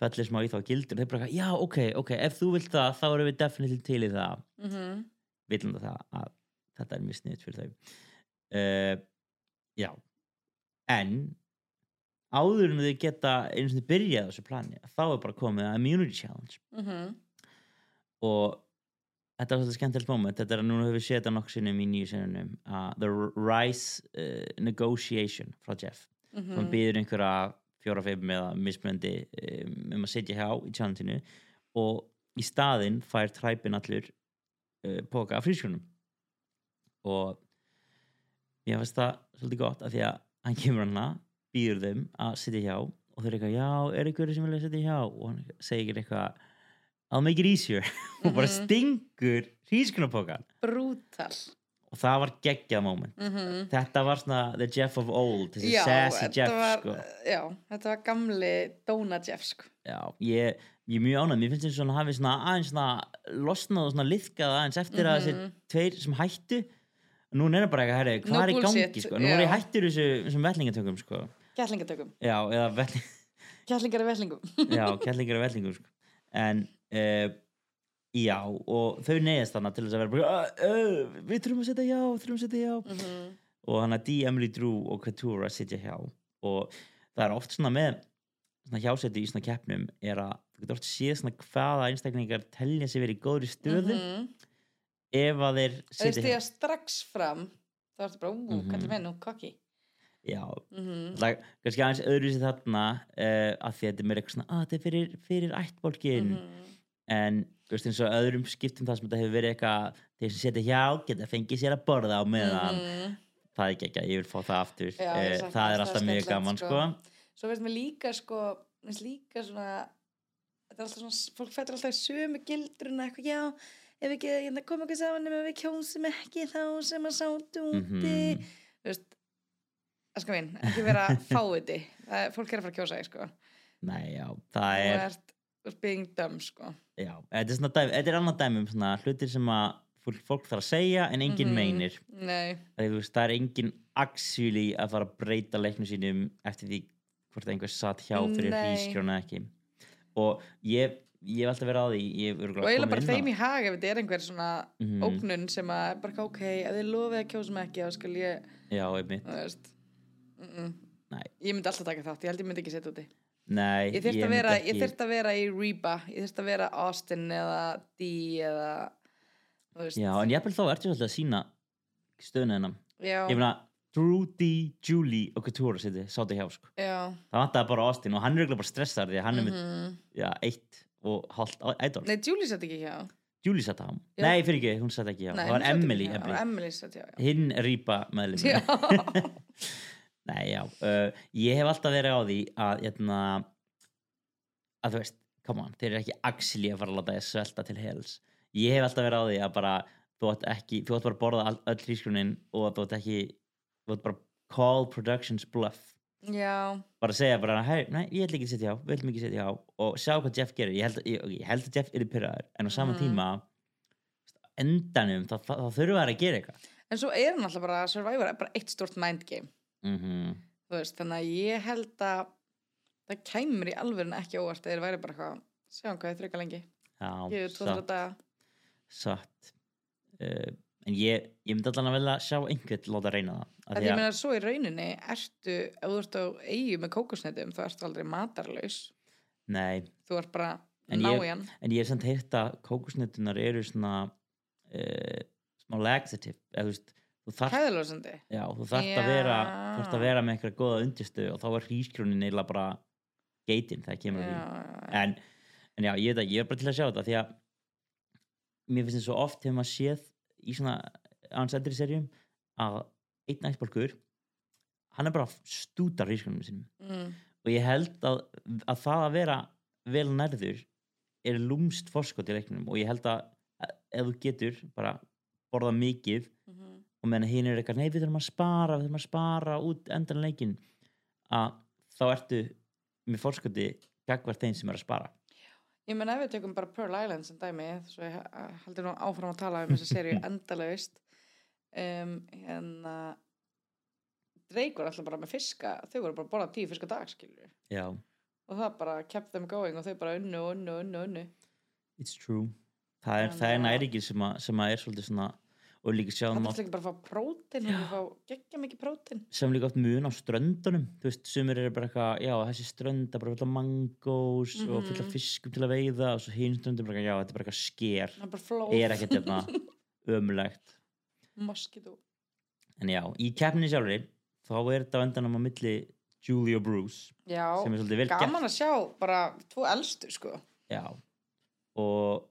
Speaker 1: Fellir smá í þá gildur þau bara, já ok, ok, ef þú vilt það þá erum við definitíl til í það.
Speaker 2: Mhm.
Speaker 1: viljum það að þetta er mjög sniðt fyrir þau. Uh, já. En áður en þau geta einu sinni byrjað á þessu plani þá er bara komið að Immunity Challenge.
Speaker 2: Mhm.
Speaker 1: og þetta var svolítið skemmtilegt moment þetta er að núna höfum við séð þetta nokkuð sinnum í nýju sinnum uh, The Rise uh, Negotiation frá Jeff
Speaker 2: Mhm.
Speaker 1: sem býður einhverja fjóra fimm eða mismunandi um, að sitja hjá í challenge-inu og í staðinn fær træpin allur uh, póka af frískunum og ég finnst það svolítið gott af því að hann kemur hana býður þeim að sitja hjá og þau eru eitthvað, já, er einhverju sem vilja sitja hjá? Og hann segir eitthvað I'll make it easier. Og bara stingur hrískunapókan
Speaker 2: Brútal
Speaker 1: og það var geggjað moment
Speaker 2: Mhm.
Speaker 1: þetta var svona the Jeff of old þessi
Speaker 2: Já,
Speaker 1: sassy
Speaker 2: þetta
Speaker 1: Jeff
Speaker 2: var,
Speaker 1: sko.
Speaker 2: já, þetta var gamli Dóna Jeff sko.
Speaker 1: já, ég, ég er mjög ánægð mér finnst þess að hann hafi svona aðeins svona losnað og svona liðkað aðeins eftir að þessi
Speaker 2: Mhm.
Speaker 1: tveir sem hættu núna er það bara eitthvað, herri, hvað
Speaker 2: No
Speaker 1: er í gangi sko? nú er ég hættur þessu, þessum vellingatökum sko.
Speaker 2: Kjætlingatökum
Speaker 1: já, eða velling,
Speaker 2: Kjætlingar í vellingum
Speaker 1: já, kellingar og vellingum sko. en uh, já, og þau neyðast þannig til þess að vera uh, uh, við þurfum að setja já, þurfum að setja já
Speaker 2: Mhm.
Speaker 1: og hann að D. Emily Drew og Couture að sitja hjá og það er oft svona með svona hjásæti í svona keppnum er að þú getur oft séð svona hvaða einstaklingar telja sig verið í góðri stöðu
Speaker 2: Mhm.
Speaker 1: ef að þeir
Speaker 2: Þeir
Speaker 1: sitja
Speaker 2: stíða
Speaker 1: hjá
Speaker 2: strax fram þá ertu bara, ú,
Speaker 1: Mhm.
Speaker 2: hvað er með nú, kokki
Speaker 1: já,
Speaker 2: Mhm.
Speaker 1: það er kannski aðeins öðruvísi þarna uh, að því að þetta er meira eitthvað svona að þetta er fyrir, fyrir ættbólkin
Speaker 2: Mhm.
Speaker 1: En veist eins og öðrum skiptum það sem þetta hefur verið eitthvað þeir sem setja hjá geta fengið sér að borða á meðan
Speaker 2: Mhm.
Speaker 1: það er ekki ekki að ég vil fá það aftur
Speaker 2: Já,
Speaker 1: Eh,
Speaker 2: sakna
Speaker 1: það er alltaf mjög gaman sko.
Speaker 2: Svo veist mér líka sko mér líka svona þetta er alltaf svona, fólk fættur alltaf í sömu gildruna eitthvað, já, ef ekki hérna, koma eitthvað saman ef við kjósum ekki þá sem að sátu úti
Speaker 1: Mhm.
Speaker 2: þú veist Aska mín, ekki vera fáiði Það fólk er að fara að kjósa þig sko
Speaker 1: Nei, já, það er
Speaker 2: being dumb sko
Speaker 1: Já, þetta er, svona dæmi, þetta er annað dæmi um svona hlutir sem að fólk, þarf að segja en enginn
Speaker 2: Mhm.
Speaker 1: meinir
Speaker 2: Nei,
Speaker 1: það, veist, það er enginn actually að fara að breyta leiknum sínum eftir því hvort einhver satt hjá fyrir
Speaker 2: Nei.
Speaker 1: hrískrjóna ekki og ég, ég hef alltaf verið á því ég
Speaker 2: og eiginlega bara þeim í hag ef þetta er einhver svona
Speaker 1: Mhm.
Speaker 2: ógnun sem að bara ok, ef þið lofið að kjósa mig ekki þá skal ég,
Speaker 1: Já,
Speaker 2: þú veist mm -mm. Ég myndi alltaf taka þátt, ég held ég myndi ekki setja úti
Speaker 1: nei
Speaker 2: ég þurft að
Speaker 1: ekki-
Speaker 2: að vera í Reba ég þurft að vera Austin eða D eða
Speaker 1: Já, en ég hef þá ertu svolítið að sína Ég meina, Drew, D, Julie og Couture seti, sátu hjá sko
Speaker 2: já.
Speaker 1: það vantaði bara Austin og hann er örugglega bara stressar því að hann er með
Speaker 2: Mhm.
Speaker 1: já, eitt og hálft idol
Speaker 2: nei, Julie sett ekki hjá
Speaker 1: Julie satt á. Nei, fyrir ekki, hún satt ekki hjá
Speaker 2: Nei,
Speaker 1: Það var Emily. Emily. Hinn rýpa meðlum. Nei, já uh, Ég hef alltaf verið á því að hérna, að þú veist come on, þeir eru ekki actually að fara að láta þið svelta til hels ég hef alltaf verið á því að bara þú átt ekki, þú átt bara að borða all, öll hrískrunin og þú átt ekki þú átt bara call productions bluff
Speaker 2: já,
Speaker 1: bara segja bara, hei, nei, ég ætla ekki að setja á við ætlum ekki að setja á og sjá hvað Jeff gerir. Ég held, ég, ég held að Jeff er pyrraður en á sama
Speaker 2: Mhm.
Speaker 1: tíma endanum, þá, þá, þá þurfa þær að gera eitthvað.
Speaker 2: En svo er hann alltaf bara Survivor er bara eitt stort mind
Speaker 1: mm
Speaker 2: þú veist, þannig að ég held að það kæmur í alvörin ekki óvart eða þeir væri bara eitthvað, sjáum hvað þið þryggja lengi.
Speaker 1: Já,
Speaker 2: gefið 200 daga.
Speaker 1: Satt. Uh, en ég, ég myndi allan að velja að sjá einhvern láta reyna það
Speaker 2: að
Speaker 1: því
Speaker 2: ég meina svo í rauninni ertu, ef þú ert á eigu með kókosnetum þá ertu aldrei matarlaus.
Speaker 1: Nei,
Speaker 2: þú ert bara
Speaker 1: En
Speaker 2: ná
Speaker 1: ég-
Speaker 2: í hann.
Speaker 1: en ég er samt heyrt að kókusnötunar eru svona uh, smá laxative eða þú veist, þú
Speaker 2: hæðalósandi
Speaker 1: já, þú þarft að vera
Speaker 2: Já.
Speaker 1: þarft að vera með eitthvað góða undirstöð og þá er hrískrjónin eiginlega bara geitin þegar kemur að því en, en já, ég veit að ég er bara til að sjá þetta því að mér finnst þetta svo oft hefur maður séð í svona eldri serjum að einn æsbalkur hann er bara að stúta hrískrjónum sinum
Speaker 2: mm.
Speaker 1: og ég held að, að það að vera vel nærður er lúmst forskot í leiknum og ég held að ef þú getur bara borða mikið
Speaker 2: Mhm.
Speaker 1: Og meðan hinn er eitthvað, nei við þurfum að spara við þurfum að spara út endan leikin að þá ertu með forskoti gagvart þeim sem er að spara.
Speaker 2: Ég meina ef við tökum bara Pearl Island sem dæmi svo ég ha- haldi nú áfram að tala um þessa seríu endalaust um, hérna var alltaf bara með fiska þau voru bara að borða tíu fiska dag skilur
Speaker 1: já,
Speaker 2: og það bara kept them going og þau bara unnu, unnu, unnu, unnu.
Speaker 1: It's true. Það er, það er
Speaker 2: að-
Speaker 1: næringin sem, að, sem að er svolítið svona og líka
Speaker 2: það
Speaker 1: sjáum
Speaker 2: er ekki bara að fá prótin og fá geggja mikið prótin
Speaker 1: sem líka oft mun á ströndunum þú veist, sumir eru bara eitthvað, já þessi strönd er bara fulla mangós og fulla
Speaker 2: Mhm.
Speaker 1: fiskum til að veiða og svo hinn ströndum bara, eitthvað, já þetta er bara eitthvað sker.
Speaker 2: Það er
Speaker 1: er ekkert hérna ömulegt
Speaker 2: moskító
Speaker 1: en já, í keppni sjálfri þá er þetta á endanum á milli Julie og Bruce
Speaker 2: já,
Speaker 1: er
Speaker 2: gaman að sjá bara tvo elstu sko.
Speaker 1: Já. og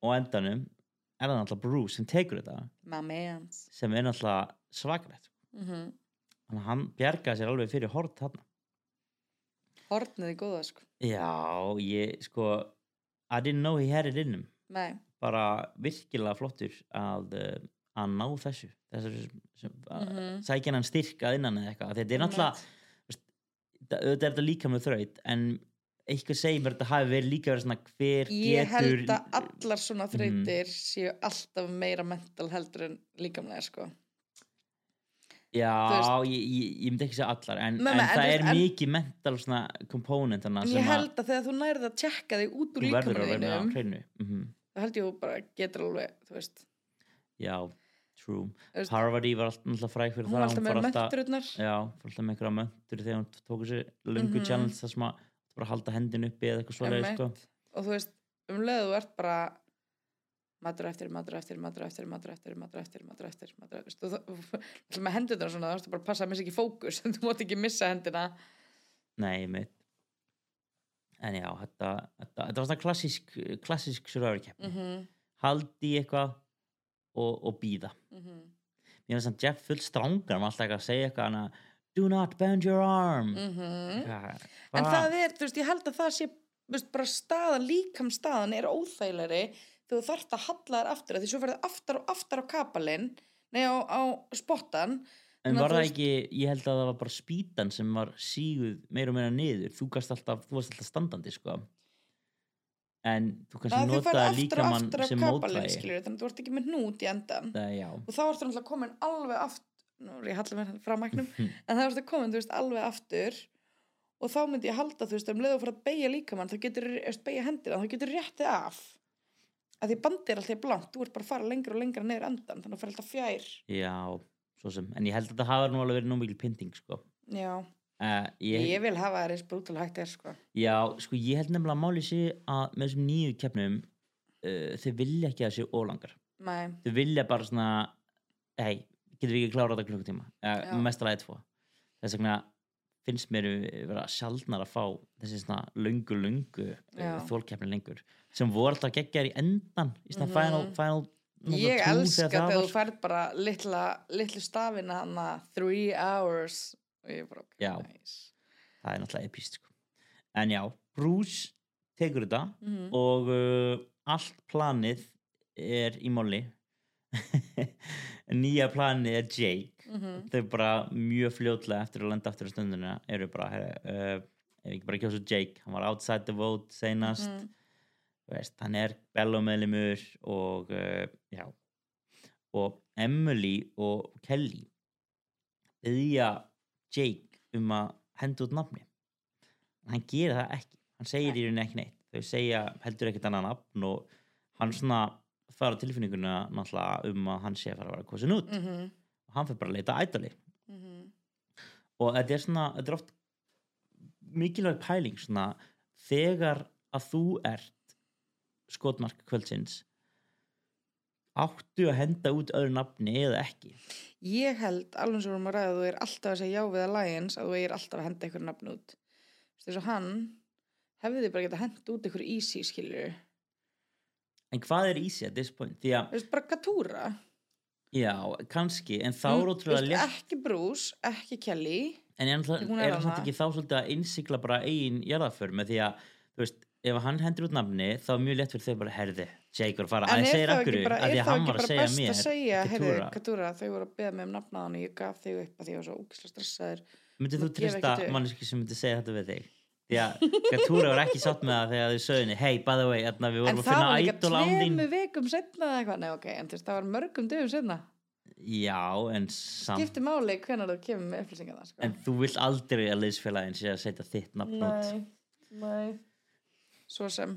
Speaker 1: og á endanum er það náttúrulega Bruce sem tekur þetta. Sem er náttúrulega svakalegt
Speaker 2: mm -hmm.
Speaker 1: þannig að hann bjargaði sér alveg fyrir hort þarna.
Speaker 2: Hornið í góða sko.
Speaker 1: Já, ég sko I didn't know he had it in him.
Speaker 2: Nei,
Speaker 1: bara virkilega flottur að, uh, að ná þessu. Þessu sem, að
Speaker 2: Mhm.
Speaker 1: sækja hann styrk að innan eða eitthvað. Þetta er náttúrulega auðvitað er þetta líka með þraut en eitthvað segir mér að þetta hafi verið líka verið svona hver
Speaker 2: ég
Speaker 1: getur
Speaker 2: held að allar svona
Speaker 1: Mhm.
Speaker 2: þreytir séu alltaf meira mental heldur en líkamlega sko.
Speaker 1: Já,
Speaker 2: þú
Speaker 1: ég, ég, ég myndi ekki segja allar en, en
Speaker 2: nei, en
Speaker 1: það
Speaker 2: þú
Speaker 1: er
Speaker 2: veist, en-
Speaker 1: mikið mental svona
Speaker 2: en
Speaker 1: þannig
Speaker 2: ég held að þegar þú nærið að tjekka þig út úr
Speaker 1: hreinu mm
Speaker 2: þá held ég bara getur alveg þú veist,
Speaker 1: já, true.
Speaker 2: Veist,
Speaker 1: Harvard var alltaf fræk fyrir
Speaker 2: hún var
Speaker 1: það
Speaker 2: alltaf með möttururnar.
Speaker 1: Já, fór alltaf með einhverja möntur þegar hún tók þessi lungu
Speaker 2: Mhm.
Speaker 1: challenge það sem að bara halda hendin uppi eða eitthvað svoleiðis sko.
Speaker 2: og þú veist, um leið þú ert bara matur eftir, matur eftir, matur eftir matur eftir, matur eftir, matur eftir, matur eftir. Þú, þú, þú, með hendurnar svona, þú ert bara að passa að missa ekki fókus þú mátt ekki missa hendina
Speaker 1: nei, mitt en já, þetta, þetta, þetta var svona klassísk klassísk survivor-keppni
Speaker 2: mm
Speaker 1: haldi í eitthvað og, og býða
Speaker 2: -hmm.
Speaker 1: mér finnst að Jeff full strángar var alltaf eitthvað að segja eitthvað do not bend your arm.
Speaker 2: Mhm.
Speaker 1: Hvað-
Speaker 2: en
Speaker 1: hvað-
Speaker 2: það er, þú veist, ég held að það sé veist, bara staðan, líkam staðan er óþægilegri þú þarft að halla þér aftur af því svo ferði aftar og aftar á kapalinn nei á, á spottan
Speaker 1: en var það ekki, ég held að það var bara spýtan sem var síguð meira og meira niður. Þú gast alltaf, þú varst alltaf standandi sko. En þú kannski
Speaker 2: að þú ferði
Speaker 1: notaði
Speaker 2: aftur
Speaker 1: líka
Speaker 2: og
Speaker 1: mann
Speaker 2: aftur á
Speaker 1: sem
Speaker 2: skilur þannig að þú ert ekki með hnút í endan
Speaker 1: það,
Speaker 2: og þá ertu náttúrulega komin alveg aftur nú er ég hallið mér frá mæknum.
Speaker 1: Hm.
Speaker 2: en þá ertu komin, þú veist, alveg aftur. Og þá myndi ég halda, þú veist, um leið og fyrir að beigja líkamann, þá getur, veist, beigja hendina þá getur réttið af. Að því bandið er alltaf blankt, þú ert bara að fara lengra og lengra neður endan, þannig að það fyrir alltaf fjær.
Speaker 1: Já, svo sem. En ég held að þetta hafa nú alveg verið nú mikil pynting sko.
Speaker 2: Já,
Speaker 1: uh,
Speaker 2: ég,
Speaker 1: ég,
Speaker 2: vil hafa þær eins brútal hægt er, sko.
Speaker 1: Já, sko ég held nefnilega að máli sé að með þessum nýju keppnum uh, þeir vilja ekki að það séu ólangar
Speaker 2: Nei,
Speaker 1: þau vilja bara svona hei, getur ekki klárað þetta klukkutíma uh, mestalega tvo þess vegna finnst mér vera sjaldnar að fá þessi svona löngu
Speaker 2: Já.
Speaker 1: uh, þólkeppni lengur sem voru alltaf geggjar í endan í svona
Speaker 2: Mhm.
Speaker 1: final, final náttúrulega
Speaker 2: ég elska þegar þú færð bara litla, litlu stafina hana three hours bara, ok,
Speaker 1: Já.
Speaker 2: nice
Speaker 1: það er náttúrulega epist sko. en já, Bruce tekur þetta
Speaker 2: Mhm.
Speaker 1: og uh, allt planið er í molli nýja planið er Jake.
Speaker 2: Mhm.
Speaker 1: þau bara mjög fljótlega eftir að lenda aftur á stundina eru bara uh, ef ekki bara kjósa Jake? Hann var outside the vote seinast.
Speaker 2: Mhm.
Speaker 1: Þú veist, hann er bellomeðlimur og uh, já. Og Emily og Kelly byggja Jake um að henda út nafni. Hann gerir það ekki. Hann segir í rauninni ekki neitt. Þau segja heldur ekkert annað nafn og hann svona fara tilfinninguna náttúrulega um að hann sé að fara að vera kosin út
Speaker 2: Mhm.
Speaker 1: og hann fyrir bara að leita ædoli
Speaker 2: Mhm.
Speaker 1: og þetta er svona þetta er oft mikilvæg pæling svona þegar að þú ert skotmark kvöldsins áttu að henda út öðru nafni eða ekki
Speaker 2: Ég held, alveg og við erum að ræða, þú er alltaf að segja já við Alliance að þú er alltaf að henda einhver nafn út. Þess að hann hefði bara getað henda út einhver easy, skilur.
Speaker 1: En hvað er easy at this point því að,
Speaker 2: Þú veist, bara Katúra.
Speaker 1: já, kannski en þá er ótrúlega létt
Speaker 2: Ekki Bruce, ekki Kelly.
Speaker 1: en er,
Speaker 2: þarna.
Speaker 1: ekki þá svolítið að innsikla bara eigin jarðaför með því að þú veist, ef hann hendur út nafni þá er mjög létt fyrir þau bara herði að fara,
Speaker 2: En
Speaker 1: að ég segir akkur að því að hann var að segja
Speaker 2: best
Speaker 1: mér
Speaker 2: að segja, heyrðu,
Speaker 1: Keturah.
Speaker 2: Katúra, þau voru að beða mig um nafnaðan og ég gaf þig upp að því ég var svo ógislega stressaður.
Speaker 1: Myndið þú trista manneski sem myndi segja þetta við þig? Að Gatúra var ekki sátt með það þegar þau sögðinni Hey, by the way, hérna, við
Speaker 2: En
Speaker 1: vorum að
Speaker 2: það
Speaker 1: finna
Speaker 2: var líka
Speaker 1: ædol án þín
Speaker 2: tveimu vikum setna eða eitthvað, nei ok, en þú veist, það var mörgum dögum setna.
Speaker 1: Já, en samt
Speaker 2: Skipti máli hvenær þú kemur með upplýsingar það, sko.
Speaker 1: En þú vilt aldrei að liðsfélagin sé að setja þitt nafn út
Speaker 2: Nei, nei. Svo sem,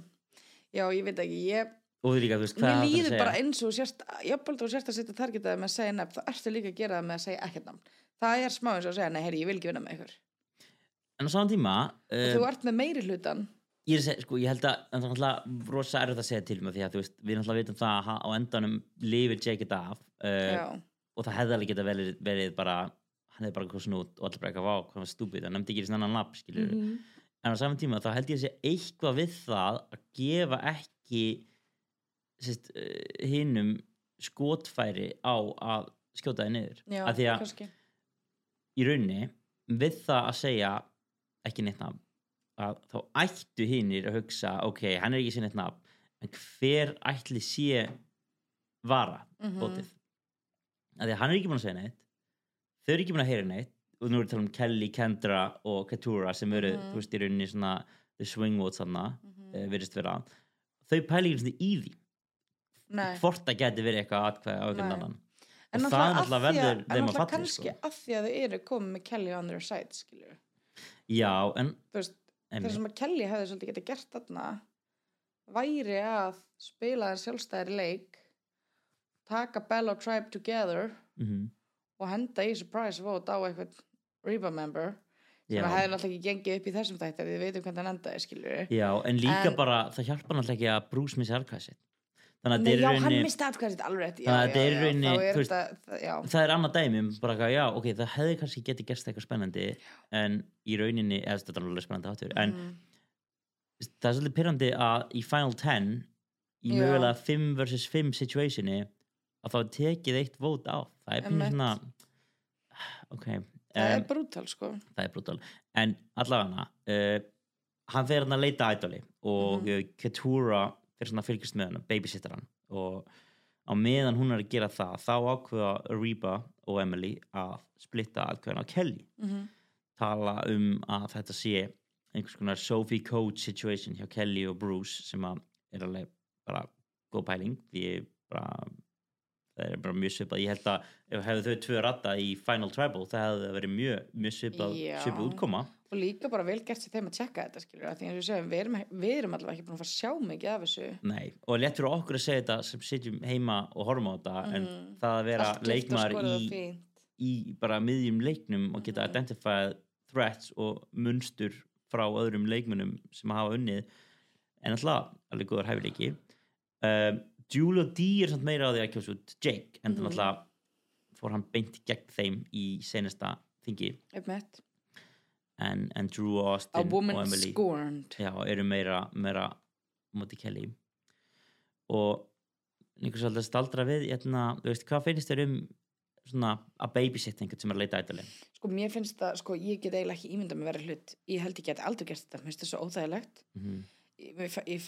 Speaker 2: já, ég veit ekki, ég,
Speaker 1: Og þú líka, þú veist, hvað
Speaker 2: mér
Speaker 1: er það að
Speaker 2: líður
Speaker 1: segja?
Speaker 2: bara eins og sérst, jafnvöld og sérst að setja targetaði með að segja nefn, þá ertu líka að gera það með að segja ekkert nafn. Það er smá eins og að segja, nei, heyri, ég vil ekki vinna með ykkur.
Speaker 1: En á saman tíma
Speaker 2: Uh, þú
Speaker 1: uh,
Speaker 2: ert með meiri hlutan.
Speaker 1: Ég segja, sko, ég held að það er náttúrulega rosa erfitt að segja til með því að veist, við náttúrulega vitum það að á endanum lifir Jake þetta af uh, og það hefði alveg geta verið, verið bara hann hefði bara kosin út og allir bara eitthvað vá, hvað var stúpid, það nefndi ekki í svona nafn, skilur
Speaker 2: Mhm.
Speaker 1: en á saman tíma þá held ég að sé eitthvað við það að gefa ekki sérst, uh, hinnum skotfæri á að skjóta þið niður
Speaker 2: já,
Speaker 1: að því að
Speaker 2: kannski.
Speaker 1: í rauninni við það að segja ekki neitt nafn að þá ættu hinnir að hugsa ok, hann er ekki sér neitt nafn en hver ætli sé vara
Speaker 2: Mhm.
Speaker 1: bótið að því að hann er ekki búin að segja neitt þau eru ekki búin að heyra neitt og nú er tala um Kelly, Kendra og Katura sem eru,
Speaker 2: Mhm.
Speaker 1: þú veist, í rauninni svona the swing votes þarna, mm. -hmm. virðist vera þau pæli ekki í því
Speaker 2: Nei.
Speaker 1: hvort það geti verið eitthvað atkvæði á einhvern annan
Speaker 2: En
Speaker 1: það
Speaker 2: af því að-
Speaker 1: verður
Speaker 2: en
Speaker 1: þeim að
Speaker 2: náttúrulega
Speaker 1: falli
Speaker 2: kannski
Speaker 1: sko.
Speaker 2: að því að þau eru komið með Kelly on their side, skilur.
Speaker 1: Já, en
Speaker 2: Þú veist, það sem að Kelly hefði svolítið getið gert þarna væri að spila þær sjálfstæðri leik taka Bell og Tribe together
Speaker 1: mm
Speaker 2: og henda í surprise vote á eitthvað Reba member sem
Speaker 1: Já.
Speaker 2: að hefði náttúrulega ekki gengið upp í þessum því við veitum hvernig hann endaði skilur
Speaker 1: já, en líka
Speaker 2: En-
Speaker 1: bara það hjálpar náttúrulega ekki að Bruce missi atkvæði sitt. þannig að
Speaker 2: Nei, já,
Speaker 1: í
Speaker 2: hann misti atkvæðið sitt alveg rétt já,
Speaker 1: Þannig að
Speaker 2: já,
Speaker 1: þetta er rauninni,
Speaker 2: það-
Speaker 1: það er annað dæmi um bara eitthvað, já, ok, það hefði kannski getið gerst eitthvað spennandi en í rauninni, eða þetta er alveg spennandi áttur en
Speaker 2: Mhm.
Speaker 1: það er svolítið pyrrandi að í Final 10 í
Speaker 2: Já.
Speaker 1: mögulega 5 vs 5 situationi að þá tekið eitt vót á það er
Speaker 2: Einmitt.
Speaker 1: svona ok,
Speaker 2: það
Speaker 1: um,
Speaker 2: er brútal sko
Speaker 1: það er brútal en allavega uh, hann fer hann að leita ædoli og mm. Ketura fyrir svona að fylgjast með hann, babysittar hann. Og á meðan hún er að gera það þá ákveða Reba og Emily að splitta aðkveðan á Kelly.
Speaker 2: Mm
Speaker 1: tala um að þetta sé einhvers konar Sophie Coach situation hjá Kelly og Bruce sem að er alveg bara góð pæling. Því bara það er bara mjög svipað, ég held að ef hefðu þau tvö ratta í Final Tribal það hefði verið mjög, mjög svipað, svipað útkoma
Speaker 2: og líka bara vel gert sér þeim að tjekka þetta skilur því eins og við segjum, við erum, við erum allavega ekki búin að fara að sjá mikið af þessu
Speaker 1: Nei, og létt fyrir okkur að segja þetta sem sitjum heima og horfum á þetta en
Speaker 2: Mhm.
Speaker 1: það að vera
Speaker 2: og og
Speaker 1: í, í bara miðjum leiknum og geta
Speaker 2: Mhm.
Speaker 1: identified threats og munstur frá öðrum leikmunum sem hafa unnið en alltaf alveg góður hæfileiki um, Julia D er samt meira á því að kjósa út Jake en þannig alltaf fór hann beint gegn þeim í senasta þingi
Speaker 2: Einmitt.
Speaker 1: En, en Drew Austin og Emily já, eru meira, meira móti Kelly. Og einhvers veginn að staldra við hérna, þú veist, hvað finnst þér um svona að babysitt einhvern sem er að leita ætali
Speaker 2: sko mér finnst það, sko ég get eiginlega ekki ímyndað með vera hlut. Ég held ég get aldrei gert þetta, mér finnst það svo óþægilegt.
Speaker 1: Mm -hmm.
Speaker 2: ég, ég, ég,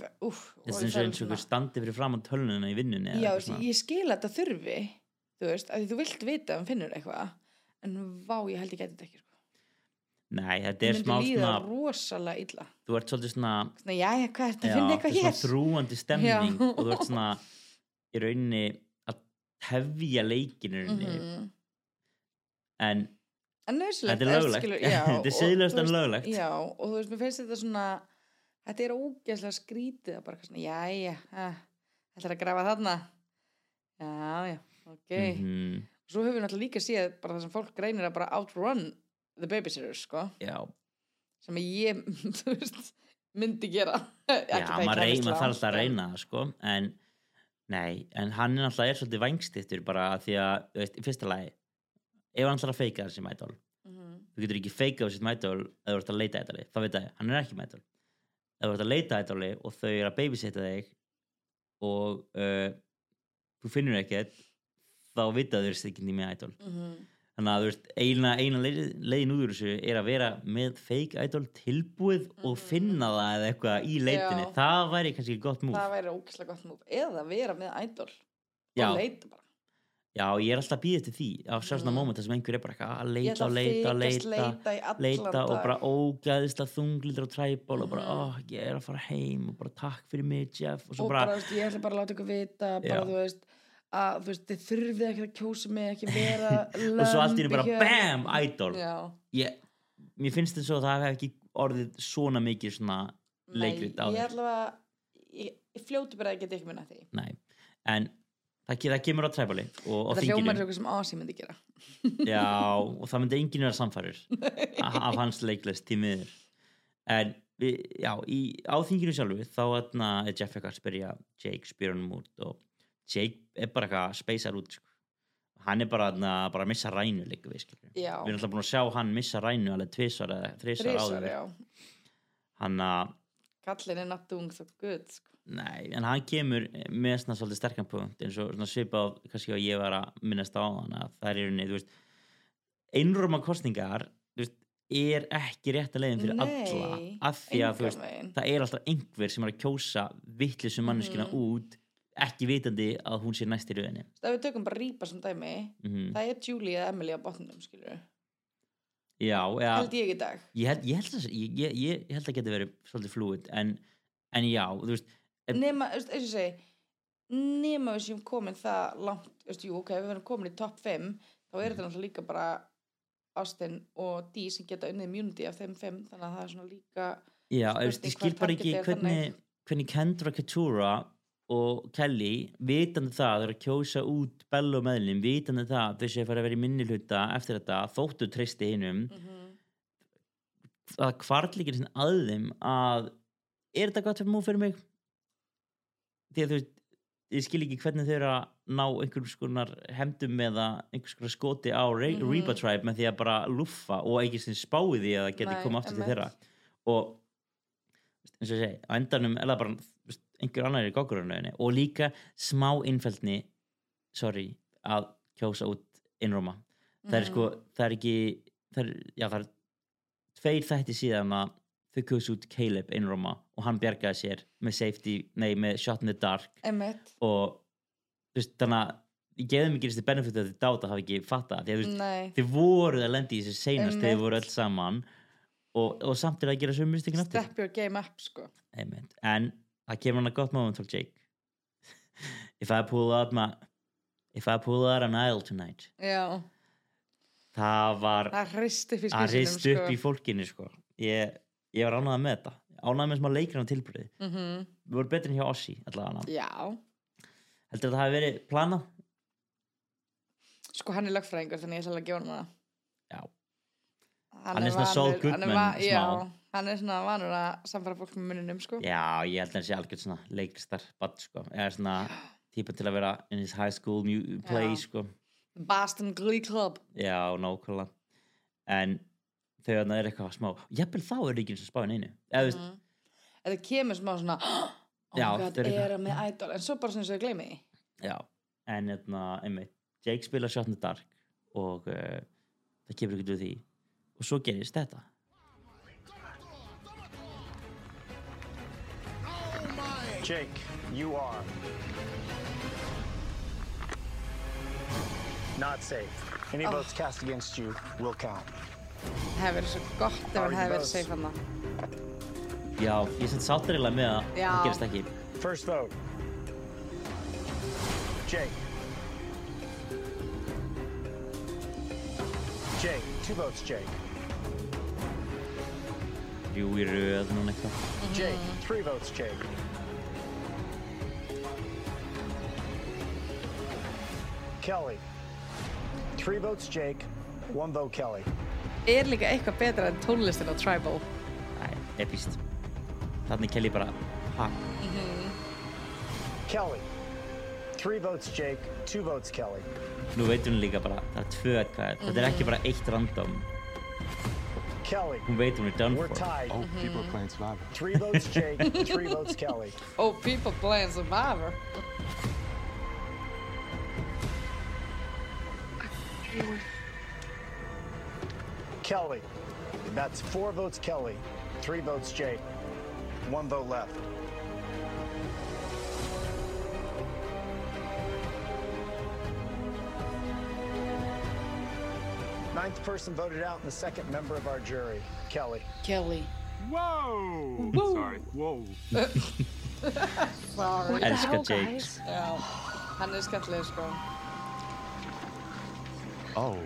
Speaker 1: Þetta er eins og ykkur standi fyrir fram á tölunina í vinnunni
Speaker 2: já,
Speaker 1: eitthvað svona.
Speaker 2: ég skil að þetta þurfi þú veist, að þú vilt vita að hann finnur eitthvað. En vá, ég held ég gæti þetta ekki sko.
Speaker 1: Nei, þetta er smá
Speaker 2: myndi líða
Speaker 1: svona
Speaker 2: rosalega illa
Speaker 1: þú ert svolítið svona
Speaker 2: svona, jæja, hvað er þetta,
Speaker 1: já,
Speaker 2: finn
Speaker 1: þetta
Speaker 2: eitthvað
Speaker 1: er
Speaker 2: hér
Speaker 1: svona þrúandi stemning
Speaker 2: Já.
Speaker 1: og þú ert svona í rauninni að tefja leikinu
Speaker 2: Mhm.
Speaker 1: en
Speaker 2: en nöðsilegt
Speaker 1: Þetta er löglegt. Þetta er siðlaust en löglegt.
Speaker 2: já, og þú veist, mér finnst þetta svona þetta er ógeðslega skrítið að bara svona, jæja uh, þetta er að grafa þarna já, já, ok
Speaker 1: mhm,
Speaker 2: svo höfum við náttúrulega líka séð bara það sem fólk reynir að bara outrun the babysitters, sko.
Speaker 1: Já,
Speaker 2: sem ég, veist myndi gera.
Speaker 1: Já
Speaker 2: það
Speaker 1: maður reyna, þarf alltaf að reyna það, sko, en nei, en hann er alltaf er svolítið vængstittur bara því að, veist, í fyrsta lagi ef hann ætlar að feika þessi mætól
Speaker 2: Mhm.
Speaker 1: þú getur ekki feika þessi mætól ef þú ert að leita ætali, þá veit ég, hann er ekki mætól ef þú ert að leita ætali og þau eru að babysitta þig og uh, þú finnur ekkert þá vita þau veist ekki nýmið ætól
Speaker 2: Mhm.
Speaker 1: Þannig að þú veist, eina, eina leið- leiðin úr þessu er að vera með fake idol tilbúið og finna það eða eitthvað í leitinni
Speaker 2: Mhm. Já.
Speaker 1: það væri kannski gott múf
Speaker 2: það væri ógeðslega gott múf eða vera með idol
Speaker 1: Já.
Speaker 2: og leita bara
Speaker 1: já, ég er alltaf að býða til því á svona
Speaker 2: Mhm.
Speaker 1: mómenta sem einhver er bara eitthvað að leita og
Speaker 2: að
Speaker 1: leita,
Speaker 2: þykjast
Speaker 1: leita,
Speaker 2: leita
Speaker 1: leita og bara ógæðislega þunglítur og træból og bara,
Speaker 2: Mhm.
Speaker 1: ó, ég er að fara heim og bara takk fyrir mig, Jeff og
Speaker 2: og
Speaker 1: bara,
Speaker 2: bara, þú veist, ég ætla bara að láta ykkur vita bara,
Speaker 1: Já.
Speaker 2: þú veist, að þú veist, þið þurfið ekki að kjósa mig ekki vera
Speaker 1: og svo allt í henni bara,
Speaker 2: lömb
Speaker 1: BAM, idol. Ég, mér finnst þetta svo að það hef ekki orðið svona mikið svona
Speaker 2: nei,
Speaker 1: leikrit á
Speaker 2: ég
Speaker 1: þér.
Speaker 2: ætla að ég, ég fljótu bara að geta ekki minna því.
Speaker 1: Nei, en það, það kemur á træbali og, og
Speaker 2: þetta hljómar er eitthvað sem Asi myndi gera.
Speaker 1: Já, og það myndi enginn vera samfærir af hans leiklist tímiður en við, já, í, á þinginu sjálfu þá atna, er Jeff að spyrja Jake spyr hann út og Jake er bara eitthvað að speysar út sko. hann er bara, atna, bara að missa rænu líka við, skilur. við erum alltaf búin að sjá hann missa rænu alveg tvisvar eða
Speaker 2: þrísar,
Speaker 1: áður hann að
Speaker 2: kallin er not doing so good sko.
Speaker 1: Nei, en hann kemur með svona svolítið sterkan punkt eins og svona svipað kannski að ég var að minnast á hann að það er rauninni, þú veist einrúma kostningar þú veist, er ekki rétt að leiðin fyrir
Speaker 2: Nei,
Speaker 1: alla af því að veist, það er alltaf einhver sem er að kjósa vittlisum manneskina
Speaker 2: Mhm.
Speaker 1: út ekki vitandi að hún sé næst í rauninni
Speaker 2: Þú ef við tökum bara rýpa sem dæmi
Speaker 1: mm
Speaker 2: það er Julie eða Emily á botnum skilur
Speaker 1: Já, ja,
Speaker 2: held ég í dag.
Speaker 1: Ég, held, ég, held að, ég, ég, ég held að geti verið svolítið flúið en, en já, þú veist
Speaker 2: nema, þú veist, eins og segi nema við séum komin það langt þú veist, jú, ok, við erum komin í topp 5 þá er þetta náttúrulega líka bara Austin og Dee sem geta unnið immunity af þeim 5 þannig að það er svona líka
Speaker 1: Já, ég, veist, ég skil bara ekki
Speaker 2: er
Speaker 1: hvernig, hvernig Kendra Katura og Kelly vitandi það að eru að kjósa út Bell og meðlum, vitandi það að að fara að vera í minni hluta eftir þetta þóttu treysti hinum
Speaker 2: Mhm.
Speaker 1: það kvartlikir sinni að þeim að er þetta gott fyrir múf fyrir mig því að þú veist ég skil ekki hvernig þau eru að ná einhvers konar hemdum eða einhvers konar skoti á Re
Speaker 2: Mhm.
Speaker 1: Reba Tribe með því að bara lúffa og ekki sem spáði því að það geti komið aftur til þeirra og eins og ég segi, á endanum er það bara einhver annar í gogurunauðinni og líka smá innfældni sorry, að kjósa út innróma það er
Speaker 2: Mhm.
Speaker 1: sko, það er ekki það er, já, það er tveir þætti síðan að þau kjósa út Caleb innróma og hann bjargaði sér með safety, nei, með shot in the dark.
Speaker 2: Emmett,
Speaker 1: og þú veist, þannig að ég geði mikið þessi benefit að þið dáta hafi ekki fatta því að þú veist, þið voruð að lendi í þessu seinast þegar þið voru öll saman og, og samt er að gera sömu mistökin aftur.
Speaker 2: Step your game up sko.
Speaker 1: Einmitt. en það kemur hann að gott moment frá Jake if I pull out my if I pull out an aisle tonight
Speaker 2: já,
Speaker 1: það var
Speaker 2: það hristi fyrir
Speaker 1: að
Speaker 2: skvísinum
Speaker 1: rist upp í fólkinu sko. ég, ég var ánægða með þetta. Ánægða með smá leikran tilbyrði
Speaker 2: mm
Speaker 1: við vorum betri en hjá Ossi allavega.
Speaker 2: Já,
Speaker 1: heldur að það hafi verið planað?
Speaker 2: Sko hann er lögfræðingur þannig ég ætla að gefa hann það.
Speaker 1: Já,
Speaker 2: hann,
Speaker 1: Hann er svona Saul Goodman smá.
Speaker 2: Hann er svona vanur að samfara fólk með muninum sko.
Speaker 1: Já ég held að hann sé algjörð svona leiklistar bad sko. Eða svona típa til að vera in his high school play
Speaker 2: Já.
Speaker 1: sko.
Speaker 2: Boston Glee Club.
Speaker 1: Já, nákvæmlega. En þegar það er eitthvað smá jafnvel þá er ekki eins og spáin einu eða
Speaker 2: Mhm. þetta kemur smá svona oh
Speaker 1: Já,
Speaker 2: god, er hann með idol. En svo bara svona svo ég gleymi
Speaker 1: Já, en hérna, einmitt, Jake spila Shot in the Dark og uh, það kemur ekkert við því. Og svo gerist þetta
Speaker 5: Jake, you are not safe. Any votes cast against you will count.
Speaker 2: Það hefði verið svo gott ef hann hefði verið safe hann
Speaker 1: Já, ég er samt sátturilega með að það gerist ekki
Speaker 5: First vote. Jake. Jake, two votes, Jake.
Speaker 1: Jú í röð núna eitthvað
Speaker 5: Jake, three votes, Jake. Kelly, three votes, Jake, one vote, Kelly.
Speaker 2: Er líka eitthvað betra en tónlistin á Tribal?
Speaker 1: Æ, epist Þannig Kelly bara ha,
Speaker 5: Kelly, three votes, Jake, two votes, Kelly.
Speaker 1: Nú veit hún líka bara Það er tvö hvað. Þetta er ekki bara eitt random.
Speaker 5: Kelly,
Speaker 1: Hún veit hún er done
Speaker 5: we're
Speaker 1: for.
Speaker 5: tied.
Speaker 9: Oh, people are playing Survivor.
Speaker 5: Three votes, Jake, three votes, Kelly.
Speaker 2: Oh, people playing Survivor
Speaker 5: Kelly, that's four votes, Kelly, three votes, Jake, one vote left. Ninth person voted out and the second member of our jury, Kelly.
Speaker 2: Kelly
Speaker 9: Whoa! Sorry. Whoa.
Speaker 2: Sorry
Speaker 1: Elska Jake
Speaker 2: Já, hann er skemmtileg sko
Speaker 9: Oh.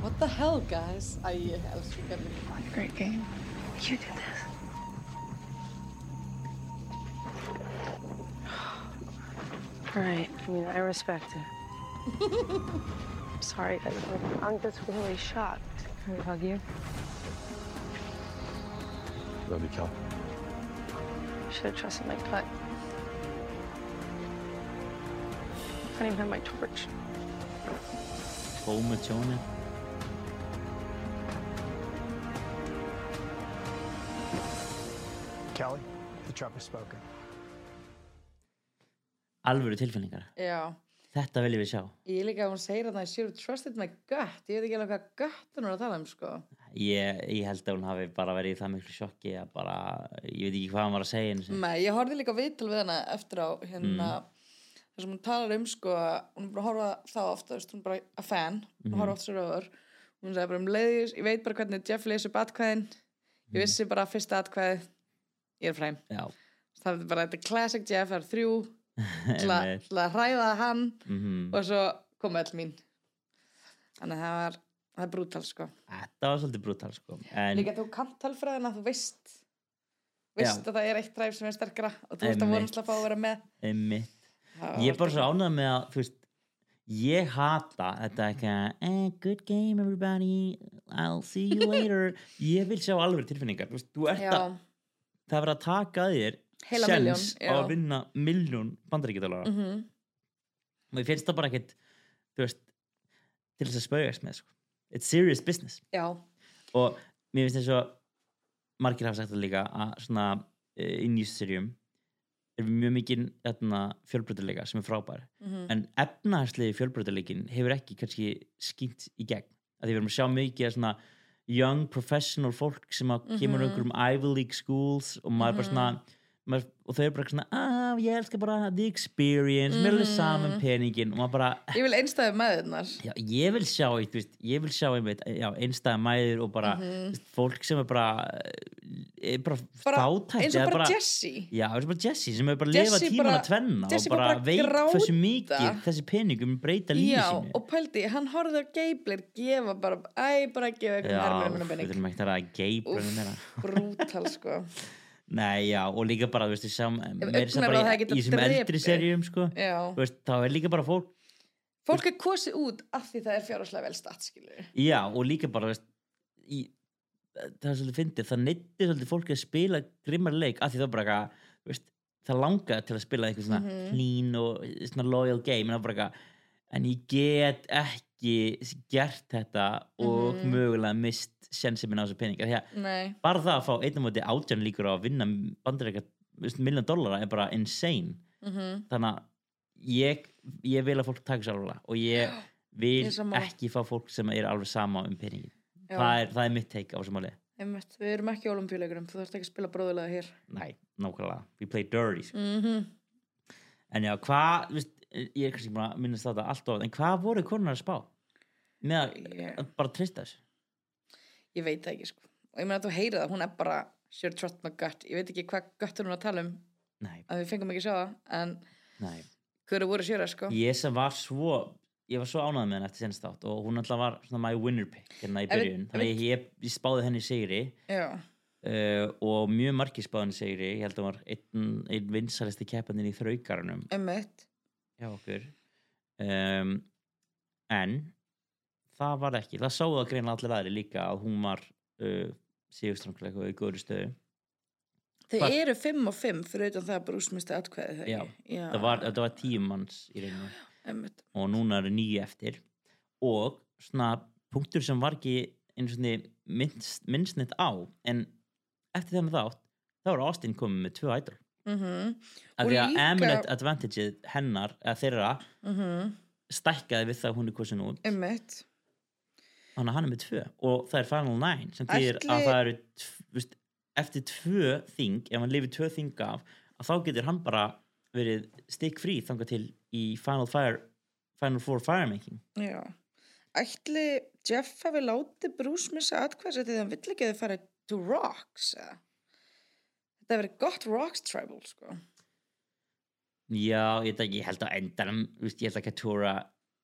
Speaker 2: What the hell guys Æ, ég elsku Kelly
Speaker 6: Great game. You did this.
Speaker 3: All right. I mean, I respect it. Sorry, guys. I'm just really shocked. Can we hug you?
Speaker 9: Love you, Kel.
Speaker 3: Should have trusted my gut. I don't even have my torch.
Speaker 1: Home með tjóni
Speaker 5: Kelly, the trump has spoken.
Speaker 1: Alvöru tilfinningar.
Speaker 2: Já,
Speaker 1: Þetta viljum við sjá.
Speaker 2: Ég líka að hún segir að það should have trusted my gut. Ég veit ekki alveg hvað gut hún er að tala um sko.
Speaker 1: Ég, ég held að hún hafi bara verið í það miklu sjokki að bara, ég veit ekki hvað hann var að segja einu sinni.
Speaker 2: Nei, ég horfði líka viðtal við hana eftir á hérna þar sem hún talar um sko að hún er bara að horfa þá ofta, veist, hún er bara að fan hún horfa ofta sér öður. Hún sagði bara um leiðis, ég veit bara hvernig Jeff leysi upp atkvæðin. Ég vissi bara fyrsta atkvæði ég er fræm.
Speaker 1: Já,
Speaker 2: það er bara, þetta classic Jeff, það er þrjú. Til að hræða hann.
Speaker 1: Mhm.
Speaker 2: og svo kom öll mín. Þannig að það var það er brútal sko.
Speaker 1: Þetta var svolítið brútal sko. En
Speaker 2: líka þú kannt tölfræðina, þú veist. Veist
Speaker 1: Já.
Speaker 2: að það er eitt dræf sem er sterkara og þú ert að vonast að fá að vera með.
Speaker 1: Einmitt.
Speaker 2: Það
Speaker 1: Ég er bara svo ánægð með að, veist Ég hata þetta ekki að eh, Good game everybody. I'll see you later. Ég vil sjá alveg tilfinningar Þú veist, að Það er verið að taka að þér
Speaker 2: milljón,
Speaker 1: á að vinna miljón bandaríkjadalara
Speaker 2: mhm,
Speaker 1: og ég finnst það bara ekkert þú veist, til þess að spaugast með sko. it's serious business.
Speaker 2: Já,
Speaker 1: og mér finnst þess að margir hafa sagt það líka að svona uh, í nýjusserjum er mjög mikið fjölbreytileika sem er frábær
Speaker 2: mhm,
Speaker 1: en efnahagslegi fjölbreytileikin hefur ekki kannski skýnt í gegn að því við erum að sjá mikið svona young professional fólk sem kemur
Speaker 2: Mhm.
Speaker 1: mm -hmm. um Ivy League schools og maður bara svona maður, og þau eru bara svona ah, ég elska bara the experience, mér er alveg saman peningin. Og maður bara
Speaker 2: ég vil einstæði með þennar
Speaker 1: já, ég vil sjá þú veist, ég vil sjá einmitt, já, einstæða mæður og bara þú veist, fólk sem er bara er bara,
Speaker 2: Mhm. bara,
Speaker 1: fátækt
Speaker 2: eins og
Speaker 1: eða
Speaker 2: bara, Jessie
Speaker 1: Já, eins og bara Jessie sem hefur bara
Speaker 2: Jessie
Speaker 1: lifað tíman
Speaker 2: bara-
Speaker 1: að tvenna
Speaker 2: Jessie
Speaker 1: og bara,
Speaker 2: bara
Speaker 1: veit hversu mikið þessi peningum breyta lífi
Speaker 2: já,
Speaker 1: sínu.
Speaker 2: og pældi, hann horfði á geiblir gefa bara, æ, bara gefa minna
Speaker 1: við
Speaker 2: benning
Speaker 1: þurfum ekki að meira
Speaker 2: brútal sko
Speaker 1: Nei, já, og líka bara, þú veist, við sjáum meira sem bara í, þessum eldri serjum, sko veist, þá er líka bara fólk
Speaker 2: fólk er kosið út af því það er fjárhagslega vel statt skilur
Speaker 1: Já, og líka bara, veist í, það er svolítið fyndið, það neytti svolítið fólki að spila grimmar leik af því það bara veist, það langaði til að spila eitthvað svona
Speaker 2: Mhm.
Speaker 1: clean og svona loyal game, en það bara en ég get ekki gert þetta og
Speaker 2: Mhm.
Speaker 1: mögulega mist sjensi minn á þessu
Speaker 2: nei,
Speaker 1: bara það að fá einn á móti átján líkur á að vinna miljón dollara er bara insane.
Speaker 2: Mhm.
Speaker 1: Þannig að ég, ég vil að fólk taka sér alveg og ég vil
Speaker 2: Ég
Speaker 1: ekki fá fólk sem er alveg sama um peningin. Það er, það er mitt teik á þessu máli.
Speaker 2: Við erum ekki í olimpíuleikurum þú þarfst ekki að spila bróðulega hér.
Speaker 1: Nei, nákvæmlega, we play dirty
Speaker 2: mm
Speaker 1: en já, hvað, ég er kannski búin að minnast þetta allt of, en hvað voru konunar að spá? Með að bara trista þessu
Speaker 2: ég veit það ekki sko. Og ég meina að þú heyrið það, hún er bara sure trust my gut, ég veit ekki hvað gött er hún að tala um
Speaker 1: nei,
Speaker 2: að við fengum ekki að sjá það en
Speaker 1: nei.
Speaker 2: hverju voru sjöra sko?
Speaker 1: Ég sem var svo ég var svo ánægð með henni eftir senast átt og hún alltaf var svona my winner pick hérna í byrjun. Þannig að ég, ég spáði henni sigri.
Speaker 2: Já,
Speaker 1: uh, og mjög margir spáði henni sigri. Ég held að hún var einn, einn vinsalisti keppandinn í þraukarunum hjá okkur. Um, en það var ekki, það sáðu að greina allir aðri líka að hún var uh, sigurstranglega og í góðri stöðu.
Speaker 2: Þau
Speaker 1: Hvað-
Speaker 2: eru fimm og fimm fyrir utan það að Bruce misti atkvæði þegar
Speaker 1: Já?
Speaker 2: Já,
Speaker 1: það var, það var tíu manns í reynu
Speaker 2: einmitt.
Speaker 1: og núna eru nýju eftir. Og svona punktur sem var ekki einu svona minnst, minnsnitt á en eftir þeim þátt þá er Austin komið með tvö ædol
Speaker 2: Mm
Speaker 1: af
Speaker 2: Og
Speaker 1: því að
Speaker 2: líka-
Speaker 1: eminent advantage hennar, eða þeirra
Speaker 2: mhm,
Speaker 1: stækkaði við það að hún er kosin út.
Speaker 2: Einmitt.
Speaker 1: Hann er með tvö og það er Final Nine sem þýðir
Speaker 2: Ætli-
Speaker 1: að það eru veist, eftir tvö þing ef hann lifir tvö þing af að þá getur hann bara verið stikk frí þangað til í Final, Fire, Final Four Firemaking
Speaker 2: Já. Ætli Jeff hafi látið Bruce missa atkvæði þegar hann vill ekki að þau fara to Rocks eða? Þetta verið gott Rocks tribal sko.
Speaker 1: Já, ég, ég held að endanum ég held að Katura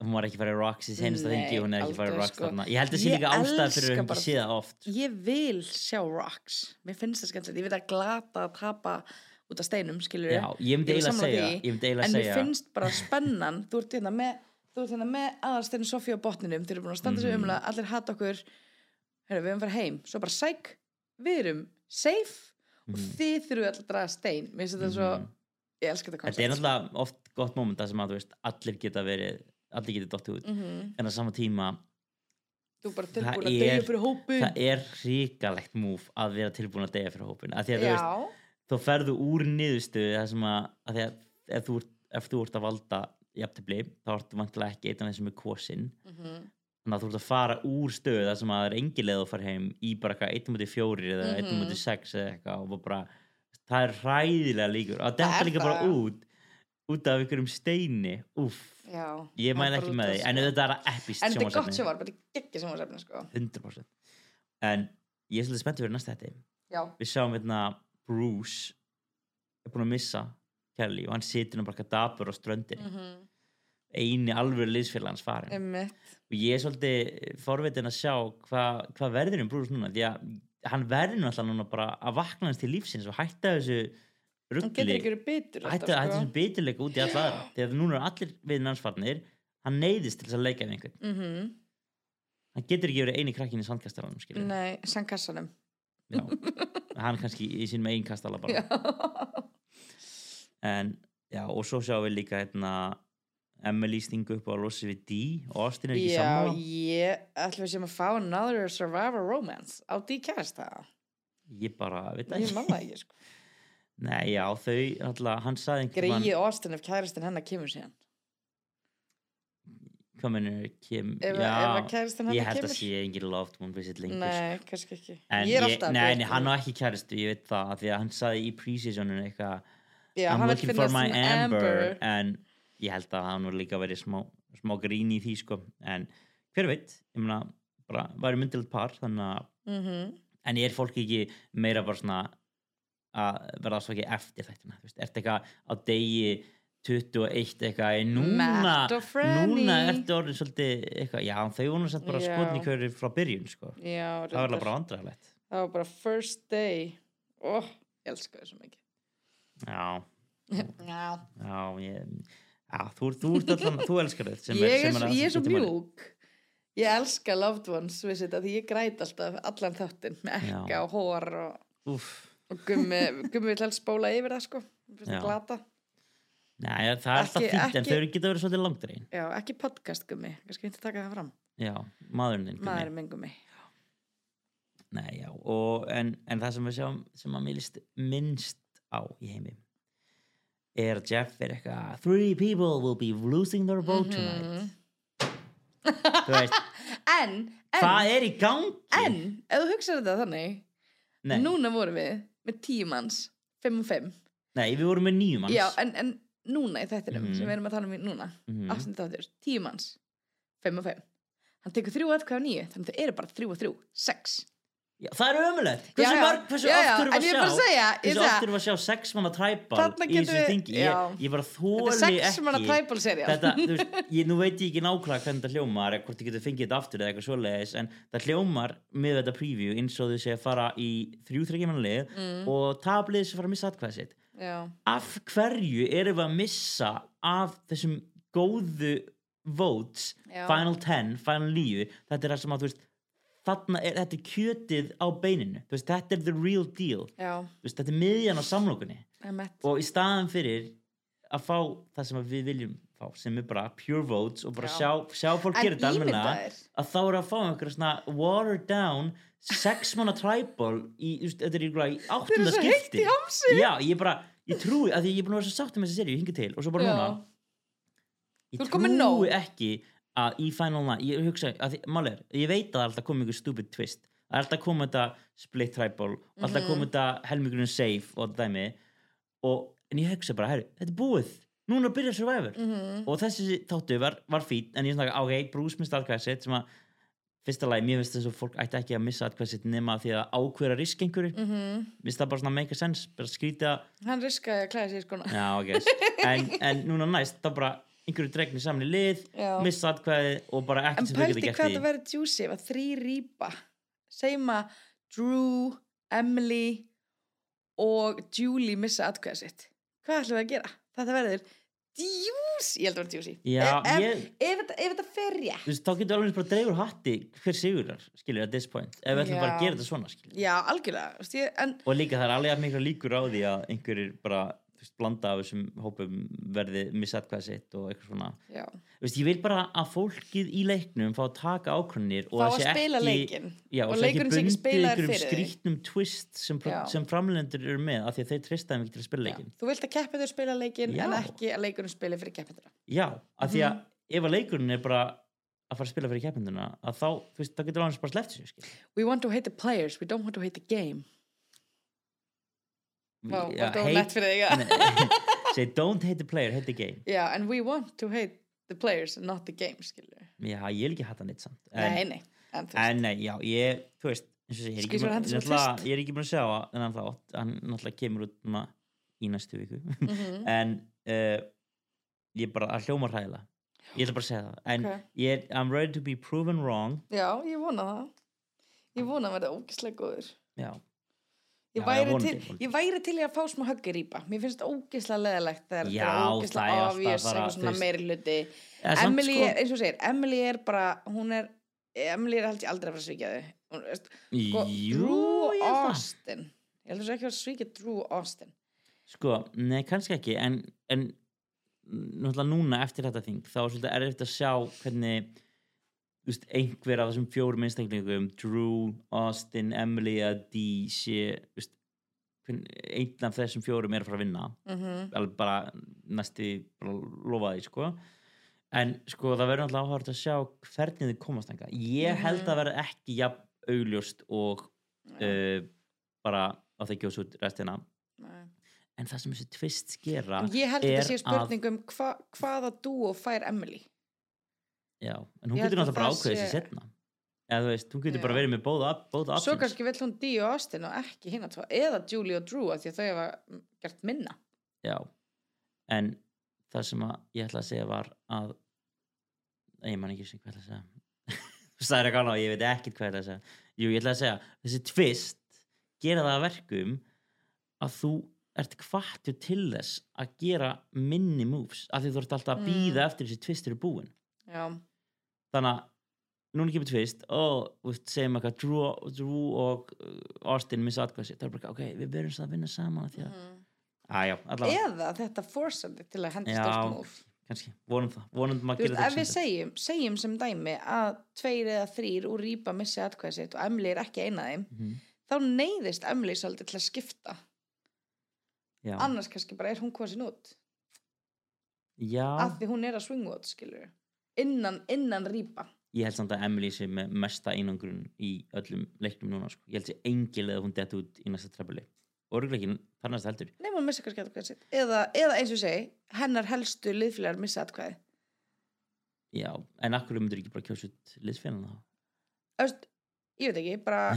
Speaker 1: hún var ekki farið Rocks í senasta
Speaker 2: Nei,
Speaker 1: þingi hún er ekki farið
Speaker 2: aldrei,
Speaker 1: Rocks
Speaker 2: sko.
Speaker 1: þarna. Ég held að sé
Speaker 2: Ég
Speaker 1: líka ástæða fyrir að hún ekki sé það oft
Speaker 2: Ég vil sjá Rocks. Mér finnst það skemmtilegt. Ég veit að glata að tapa út af steinum, skilur
Speaker 1: Já, ég
Speaker 2: sammála
Speaker 1: segja-
Speaker 2: því,
Speaker 1: ég
Speaker 2: En mér finnst bara spennan. Þú ert hérna með hérna með aðalsteinu Sofía á botninum. Þeir eru búin að standa sig
Speaker 1: Mhm.
Speaker 2: umlega. Allir hata okkur. Herra, við erum fara heim. Svo bara sæk. Við erum safe Og
Speaker 1: Mhm.
Speaker 2: þið þurfum allir að draga stein. Mér finnst þetta svo Ég elska þetta
Speaker 1: Þetta er
Speaker 2: koncept.
Speaker 1: náttúrulega oft gott moment þar sem að þú veist, allir geta verið allir geta dottið út.
Speaker 2: Mhm.
Speaker 1: en á sama tíma það er, það er ríkalegt múf að vera tilbúin að deyja fyrir hópin að að veist, þá ferðu úr niðurstöðu það sem að, að ef þú, ert, ef þú ert að valda jafntefli þá ertu vantilega ekki einn af þeim sem er kosin
Speaker 2: Mhm.
Speaker 1: þannig að þú ert að fara úr stöðu það sem að það er engi leið að fara heim í bara eitthvað 1 mútið 4 eða 1
Speaker 2: Mhm.
Speaker 1: mútið 6 eða eitthvað og bara, það er hræðilega líkur.
Speaker 2: Það
Speaker 1: þetta líka bara út út af einhverjum steini. Úff,
Speaker 2: já
Speaker 1: ég
Speaker 2: er
Speaker 1: ekki með því en
Speaker 2: sko.
Speaker 1: þetta er epist
Speaker 2: En þetta er gott
Speaker 1: sjónvarpsefni.
Speaker 2: sjóvar, bara ekki sjónvarsefni sko.
Speaker 1: 100% en ég er svolítið spenntið fyrir næsta þetta
Speaker 2: Já,
Speaker 1: við sjáum hérna Bruce er búin að missa Kelly og hann situr bara dapur á ströndinni.
Speaker 2: Mhm.
Speaker 1: eini alveg liðsfélag hans farin
Speaker 2: einmitt.
Speaker 1: Og ég er svolítið forvitin að sjá hvað hva verður um Bruce núna því að hann verður náttúrulega núna bara að vakna hans til lífsins og hætta þessu ruggli
Speaker 2: ekki
Speaker 1: hætta
Speaker 2: sko.
Speaker 1: þessu biturleika út í alla aðra því að núna eru allir við hans farnir hann neyðist til þess að leika við einhvern.
Speaker 2: Mhm.
Speaker 1: hann getur ekki verið eini krakkin í sandkastaranum skilur
Speaker 2: Nei, sangkassanum
Speaker 1: já, hann kannski í sínum einn kastala bara.
Speaker 2: Já,
Speaker 1: en já, og svo sjáum við líka hérna Emily stingu upp á að losa við D og Austin er ekki
Speaker 2: Já
Speaker 1: sammála.
Speaker 2: ég ætlum við sem að fá another survivor romance á D kærasta
Speaker 1: ég bara, veit það
Speaker 2: Ég manna ekki sko
Speaker 1: nei, já, þau, alltaf, hann saði einhvern
Speaker 2: Greiði Austin ef kærastin hennar kemur síðan.
Speaker 1: Hvað mennur kem,
Speaker 2: Ef,
Speaker 1: já,
Speaker 2: ef að kærastin
Speaker 1: ég
Speaker 2: hennar
Speaker 1: held að
Speaker 2: kemur?
Speaker 1: sé engin loved one visit lengur.
Speaker 2: Nei, kannski ekki.
Speaker 1: En
Speaker 2: Ég er
Speaker 1: ég,
Speaker 2: alltaf
Speaker 1: nei, nei, hann á ekki kæristu, ég veit það því að hann saði í pre-seasoninu eitthvað
Speaker 2: Já,
Speaker 1: I'm
Speaker 2: hann
Speaker 1: looking for my
Speaker 2: svona
Speaker 1: Amber, en ég held að hann var líka verið smá, smá grín í því sko, en hver veit ég meina, bara væri myndilegt par þannig að,
Speaker 2: Mhm.
Speaker 1: en ég er fólk ekki meira bara svona að verða svo ekki eftir þetta þú veist, ertu eitthvað á degi 21 eitthvað "Æ, núna, núna ertu orðin svolítið eitthvað, já þau voru satt bara
Speaker 2: Já.
Speaker 1: skotni hverju frá byrjun sko.
Speaker 2: Já,
Speaker 1: það var bara vandræðilegt
Speaker 2: Það var bara first day. Ó, ég elska það svo mikið.
Speaker 1: Já,
Speaker 2: Já.
Speaker 1: Já, ég Já, þú, þú, allan, þú elskar þetta sem
Speaker 2: ég er,
Speaker 1: að
Speaker 2: ég er svo mjúk. Ég elska loved ones þetta því ég græt alltaf allan þáttinn með ekka og hór og,
Speaker 1: Úff,
Speaker 2: og gummi, gummi vill helst spóla yfir það sko. Það glata.
Speaker 1: Nei, það er alltaf fínt en þau geta verið svolítið langdrein
Speaker 2: já, ekki podcast gummi, kannski finnst að taka það fram.
Speaker 1: Já, maðurinn Gummi.
Speaker 2: er minn gummi.
Speaker 1: Nei, já, og, en, en það sem við sjáum sem að mér líst minnst á í heimi er Jeff er eitthvað Three people will be losing their vote
Speaker 2: Mhm.
Speaker 1: tonight. Þú veist,
Speaker 2: en, en,
Speaker 1: hvað er í gangi?
Speaker 2: en ef þú hugsaður þetta þannig
Speaker 1: Nei,
Speaker 2: núna vorum við með tíu manns fimm og fimm
Speaker 1: nei, við vorum með nýjum manns
Speaker 2: já, en, en núna í þettinum
Speaker 1: Mhm.
Speaker 2: sem við erum að tala um í núna
Speaker 1: Mhm.
Speaker 2: mm -hmm. tíu manns, fimm og fimm hann tekur þrjú atkvæða nýju þannig að það eru bara þrjú og þrjú, sex
Speaker 1: Já, það er ömulegt Hversu,
Speaker 2: Já,
Speaker 1: mörg, hversu
Speaker 2: Já, en
Speaker 1: við að sjá?
Speaker 2: að segja,
Speaker 1: Hversu erum við að sjá sex manna træbal í þessu þingi? ég, ég bara
Speaker 2: þetta
Speaker 1: þóli
Speaker 2: sex
Speaker 1: ekki þetta, veist, ég, nú veit ég ekki nákvæmlega hvernig þetta hljómar hvort ég getur fengið þetta aftur eða eitthvað svoleiðis en það hljómar með þetta preview eins og þau sé að fara í þrjú þryggjumannlið
Speaker 2: Mm.
Speaker 1: og tablið sem fara að missa atkvæða sitt. Af hverju erum við að missa af þessum góðu votes, final 10 final 9, þetta er það sem að þú veist þarna er, þetta er kjötið á beininu, veist, þetta er the real deal veist, þetta er miðjan á samlokunni og í staðan fyrir að fá það sem við viljum fá sem er bara pure votes og bara
Speaker 2: Já.
Speaker 1: sjá, sjá fólk gera þetta
Speaker 2: ímyndaðir.
Speaker 1: að þá er að fá einhverja svona watered down sex manna tribal í, veist, þetta er í, áttunda skipti já, ég bara, ég trúi að því ég er búin að vera svo sátt um þessi seríu, hinga til og svo bara
Speaker 2: Já.
Speaker 1: núna ég
Speaker 2: komin nóg.
Speaker 1: trúi ekki að í Final Nine, ég hugsa að því, máli er, ég veit að það er alltaf komið ykkur stupid twist. Það er alltaf komið þetta split tribal og alltaf
Speaker 2: Mhm.
Speaker 1: komið þetta helmingurinn safe og dæmi. Og, en ég hugsa bara, herru, þetta er búið. Núna byrjar Survivor.
Speaker 2: Mhm.
Speaker 1: og þessi þáttu var, var fín en ég svona, ok, Bruce mista atkvæða sitt sem að fyrsta lagi, mér finnst þess að fólk ætti ekki að missa atkvæða sitt nema því að ákveða risk einhverju, mm
Speaker 2: Mhm.
Speaker 1: finnst það bara svona make a sense, bara skrýta
Speaker 2: hann riskaði að klæða sér skona
Speaker 1: Já, ok, en, en núna næst þá bara einhverju dregnir saman í lið missa atkvæði og bara
Speaker 2: en
Speaker 1: ekkert sem þau
Speaker 2: pælti
Speaker 1: geta gert
Speaker 2: hvað
Speaker 1: í.
Speaker 2: það verið juicy ef að þrý rýpa. Segjum að Drew, Emily og Julie missa atkvæða sitt. Hvað ætlum við að gera? þetta verður juicy, ég held að verður juicy.
Speaker 1: Já,
Speaker 2: ef,
Speaker 1: ég-
Speaker 2: ef, ef, ef þetta fer rétt.
Speaker 1: Þú veist, þá getur alveg bara dreifur hatti hver sigurar, skilur, at this point ef við ætlum bara að gera þetta svona, skilur
Speaker 2: já, algjörlega ég, en
Speaker 1: og líka það er alveg mikla líkur á því að einhverjir bara, veist, blanda af þessum hópum verði missa atkvæða sitt og eitthvað svona
Speaker 2: já,
Speaker 1: veist, ég vil bara að fólkið í leiknum fá að taka ákvörnir og
Speaker 2: Fá
Speaker 1: það
Speaker 2: að
Speaker 1: sé
Speaker 2: spila
Speaker 1: ekki,
Speaker 2: leikinn.
Speaker 1: já,
Speaker 2: Og
Speaker 1: og,
Speaker 2: leikurinn sé ekki spilaður
Speaker 1: einhverjum
Speaker 2: fyrir þig.
Speaker 1: skrýtnum twist sem,
Speaker 2: Já.
Speaker 1: sem framlendur eru með af því að þeir trista þeim ekki til að spila
Speaker 2: já.
Speaker 1: leikinn
Speaker 2: þú vilt að keppendur spila leikin
Speaker 1: Já.
Speaker 2: en ekki að leikurinn spila fyrir keppendur
Speaker 1: já, af því að
Speaker 2: Mhm.
Speaker 1: ef að leikurinn er bara að fara að spila fyrir keppinduna að þá, þá getur alveg bara sleppt sér skil.
Speaker 2: we want to hate the players, we don't want to hate the game Vá,
Speaker 1: Já,
Speaker 2: var þetta of
Speaker 1: hate-
Speaker 2: nett fyrir þig,
Speaker 1: say don't hate the player, hate the game.
Speaker 2: Já, and we want to hate the players and not the game, skilur
Speaker 1: já, ég vil ekki hata neitt samt
Speaker 2: nei, nei, en þú veist.
Speaker 1: en nei, já, ég, þú veist og ég er ekki búin- er að sjá að hann náttúrulega kemur út í næstu viku.
Speaker 2: Mhm.
Speaker 1: en uh, ég bara að hljóma hræðilega. Ég ætla bara að segja það en
Speaker 2: Ok.
Speaker 1: ég er, I'm ready to be proven wrong.
Speaker 2: Já, ég vona það. Ég vona að verða ógislega góður.
Speaker 1: Já,
Speaker 2: Ég væri, til, ég væri til í að fá smá höggi rýpa. Mér finnst ógislega leðilegt þegar þetta er
Speaker 1: er alltaf
Speaker 2: obvious eitthvað svona meiri hluti. Emily,
Speaker 1: sko-
Speaker 2: er, eins og segir, Emily er bara hún er, Emily er ég aldrei að fara að svíkja þau er, sko, Drew
Speaker 1: ég.
Speaker 2: Austin. Ég held að það ekki að svíkja Drew Austin.
Speaker 1: Sko, nei, kannski ekki en, en núna eftir þetta þing þá er svolítið erfitt að sjá hvernig veist, einhver af þessum fjórum einstaklingum Drew, Austin, Emily að Dee sé veist, einn af þessum fjórum er að fara að vinna
Speaker 2: Mhm.
Speaker 1: alveg bara næsti bara lofa því sko en sko það verður náttúrulega áhört að sjá hvernig þið komast þanga ég held
Speaker 2: Mhm.
Speaker 1: að verða ekki jafn augljóst og uh, bara á þeir gjóðs út restina
Speaker 2: Nei.
Speaker 1: en það sem þessi tvist skera
Speaker 2: Ég held að þetta sé spurning um hva, hvaða dúo fær Emily
Speaker 1: já, en hún getur
Speaker 2: að
Speaker 1: náttúrulega bara ákveðið
Speaker 2: sé-
Speaker 1: sér setna eða þú veist, hún getur bara verið með bóða, bóða
Speaker 2: Svo kannski vill hún Dee og Austin og ekki hinn að tvað eða Julie og Drew af því að þau hefa gert minna.
Speaker 1: Já, en það sem að ég ætla að segja var að ég man ekki sem hvað ég ætla að segja. Þú sagðir ekki annað og ég veit ekki hvað ég ætla að segja. Jú, ég ætla að segja, þessi tvist gera það að verkum að þú ert kvartu til þess að gera minni moves af því þú ert alltaf að
Speaker 2: Mm.
Speaker 1: býða eftir þessi tvist eru búin.
Speaker 2: Já,
Speaker 1: þannig að núna kemur tvist og þú veist, segjum eitthvað Drew, Drew og uh, Austin missa atkvæði sitt. Það er bara, ok, við verðum svo að vinna saman af því að,
Speaker 2: Mhm.
Speaker 1: að já,
Speaker 2: eða þetta forsandi til að henda
Speaker 1: Já,
Speaker 2: stórt múf
Speaker 1: kannski, vonum það, vonum
Speaker 2: veist, ef við segjum, segjum sem dæmi að tveir eða þrýr úr rýpa missi atkvæði sitt og Emily er ekki eina af þeim
Speaker 1: Mhm.
Speaker 2: þá neyðist Emily svolítið til að skipta.
Speaker 1: Já,
Speaker 2: annars kannski bara er hún kosin út.
Speaker 1: Já,
Speaker 2: af því hún er að swing vote skilur innan, innan rýpa.
Speaker 1: Ég held samt að Emily sé með mesta einangrun í öllum leiknum núna sko. ég held sé engil eða hún dett út í næsta trefbili og örguleikin þar næsta heldur.
Speaker 2: Nei, hún missa kannski atkvæði sitt. Eða, eða eins og segi, hennar helstu liðfélagar missa atkvæði
Speaker 1: já, en akkur myndur ekki bara kjósa út liðsfélana
Speaker 2: Öst, Ég veit ekki, bara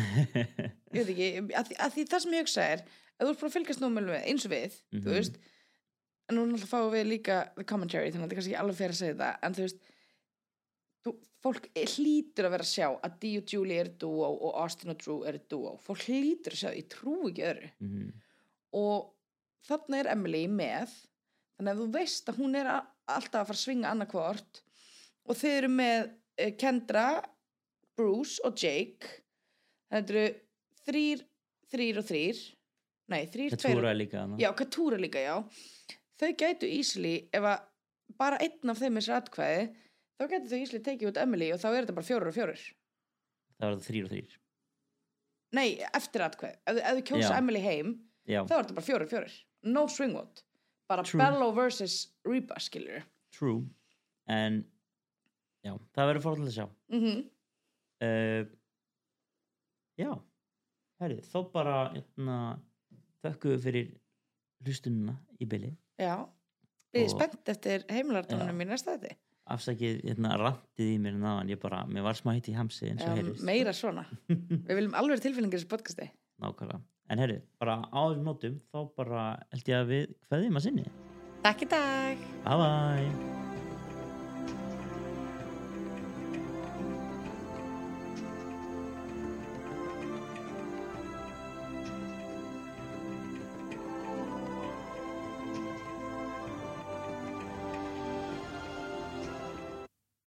Speaker 2: ég veit ekki, að því, að því það sem ég hugsa er ef þú ert bara að fylgjast nómul við, eins og við
Speaker 1: Mhm.
Speaker 2: þú veist en nú náttúrulega fáum við líka the commentary, þannig að þetta er kannski alveg fyrir að segja þetta en þú veist þú, fólk hlýtur að vera að sjá að Dee og Julie eru dúó og Austin og Drew eru dúó. Fólk hlýtur að sjá, ég trú ekki öðru.
Speaker 1: Mhm.
Speaker 2: og þarna er Emily með þannig að þú veist að hún er a- alltaf að fara að svinga annarkvort og þau eru með eh, Kendra Bruce og Jake. Þetta eru þrýr þrýr og þrýr nei, þrýr, tveir
Speaker 1: Katúra
Speaker 2: og
Speaker 1: líka
Speaker 2: já, Katúra líka, já. Þau gætu easily, ef að bara einn af þeim er sér atkvæði þá gætu þau easily tekið út Emily og þá er þetta bara fjórar og fjórar
Speaker 1: það var það þrýr og þrýr
Speaker 2: nei, eftir atkvæði, ef, ef þau kjósa
Speaker 1: Já.
Speaker 2: Emily heim
Speaker 1: já,
Speaker 2: þá er þetta bara fjórar og fjórar no swing vote. Bara
Speaker 1: True.
Speaker 2: Bello versus Reba skilur
Speaker 1: true. En já, það verður fórhald að sjá.
Speaker 2: Mm
Speaker 1: uh, já. Herri, þá bara hérna, þökkum við fyrir hlustununa í byli
Speaker 2: já, við erum spennt eftir heimilartónum
Speaker 1: Já.
Speaker 2: í næsta þetta
Speaker 1: afsakið hérna, rantið í mér náðan ég bara, mér var smætt í hamsi eins og
Speaker 2: um,
Speaker 1: heyrist.
Speaker 2: meira svona. Við viljum alveg tilfinningar í þessu podcasti.
Speaker 1: Nákvæmlega. En herri, bara á þessum nótum þá bara held ég að við hverðum að sinni.
Speaker 2: Takk í dag.
Speaker 1: Bye bye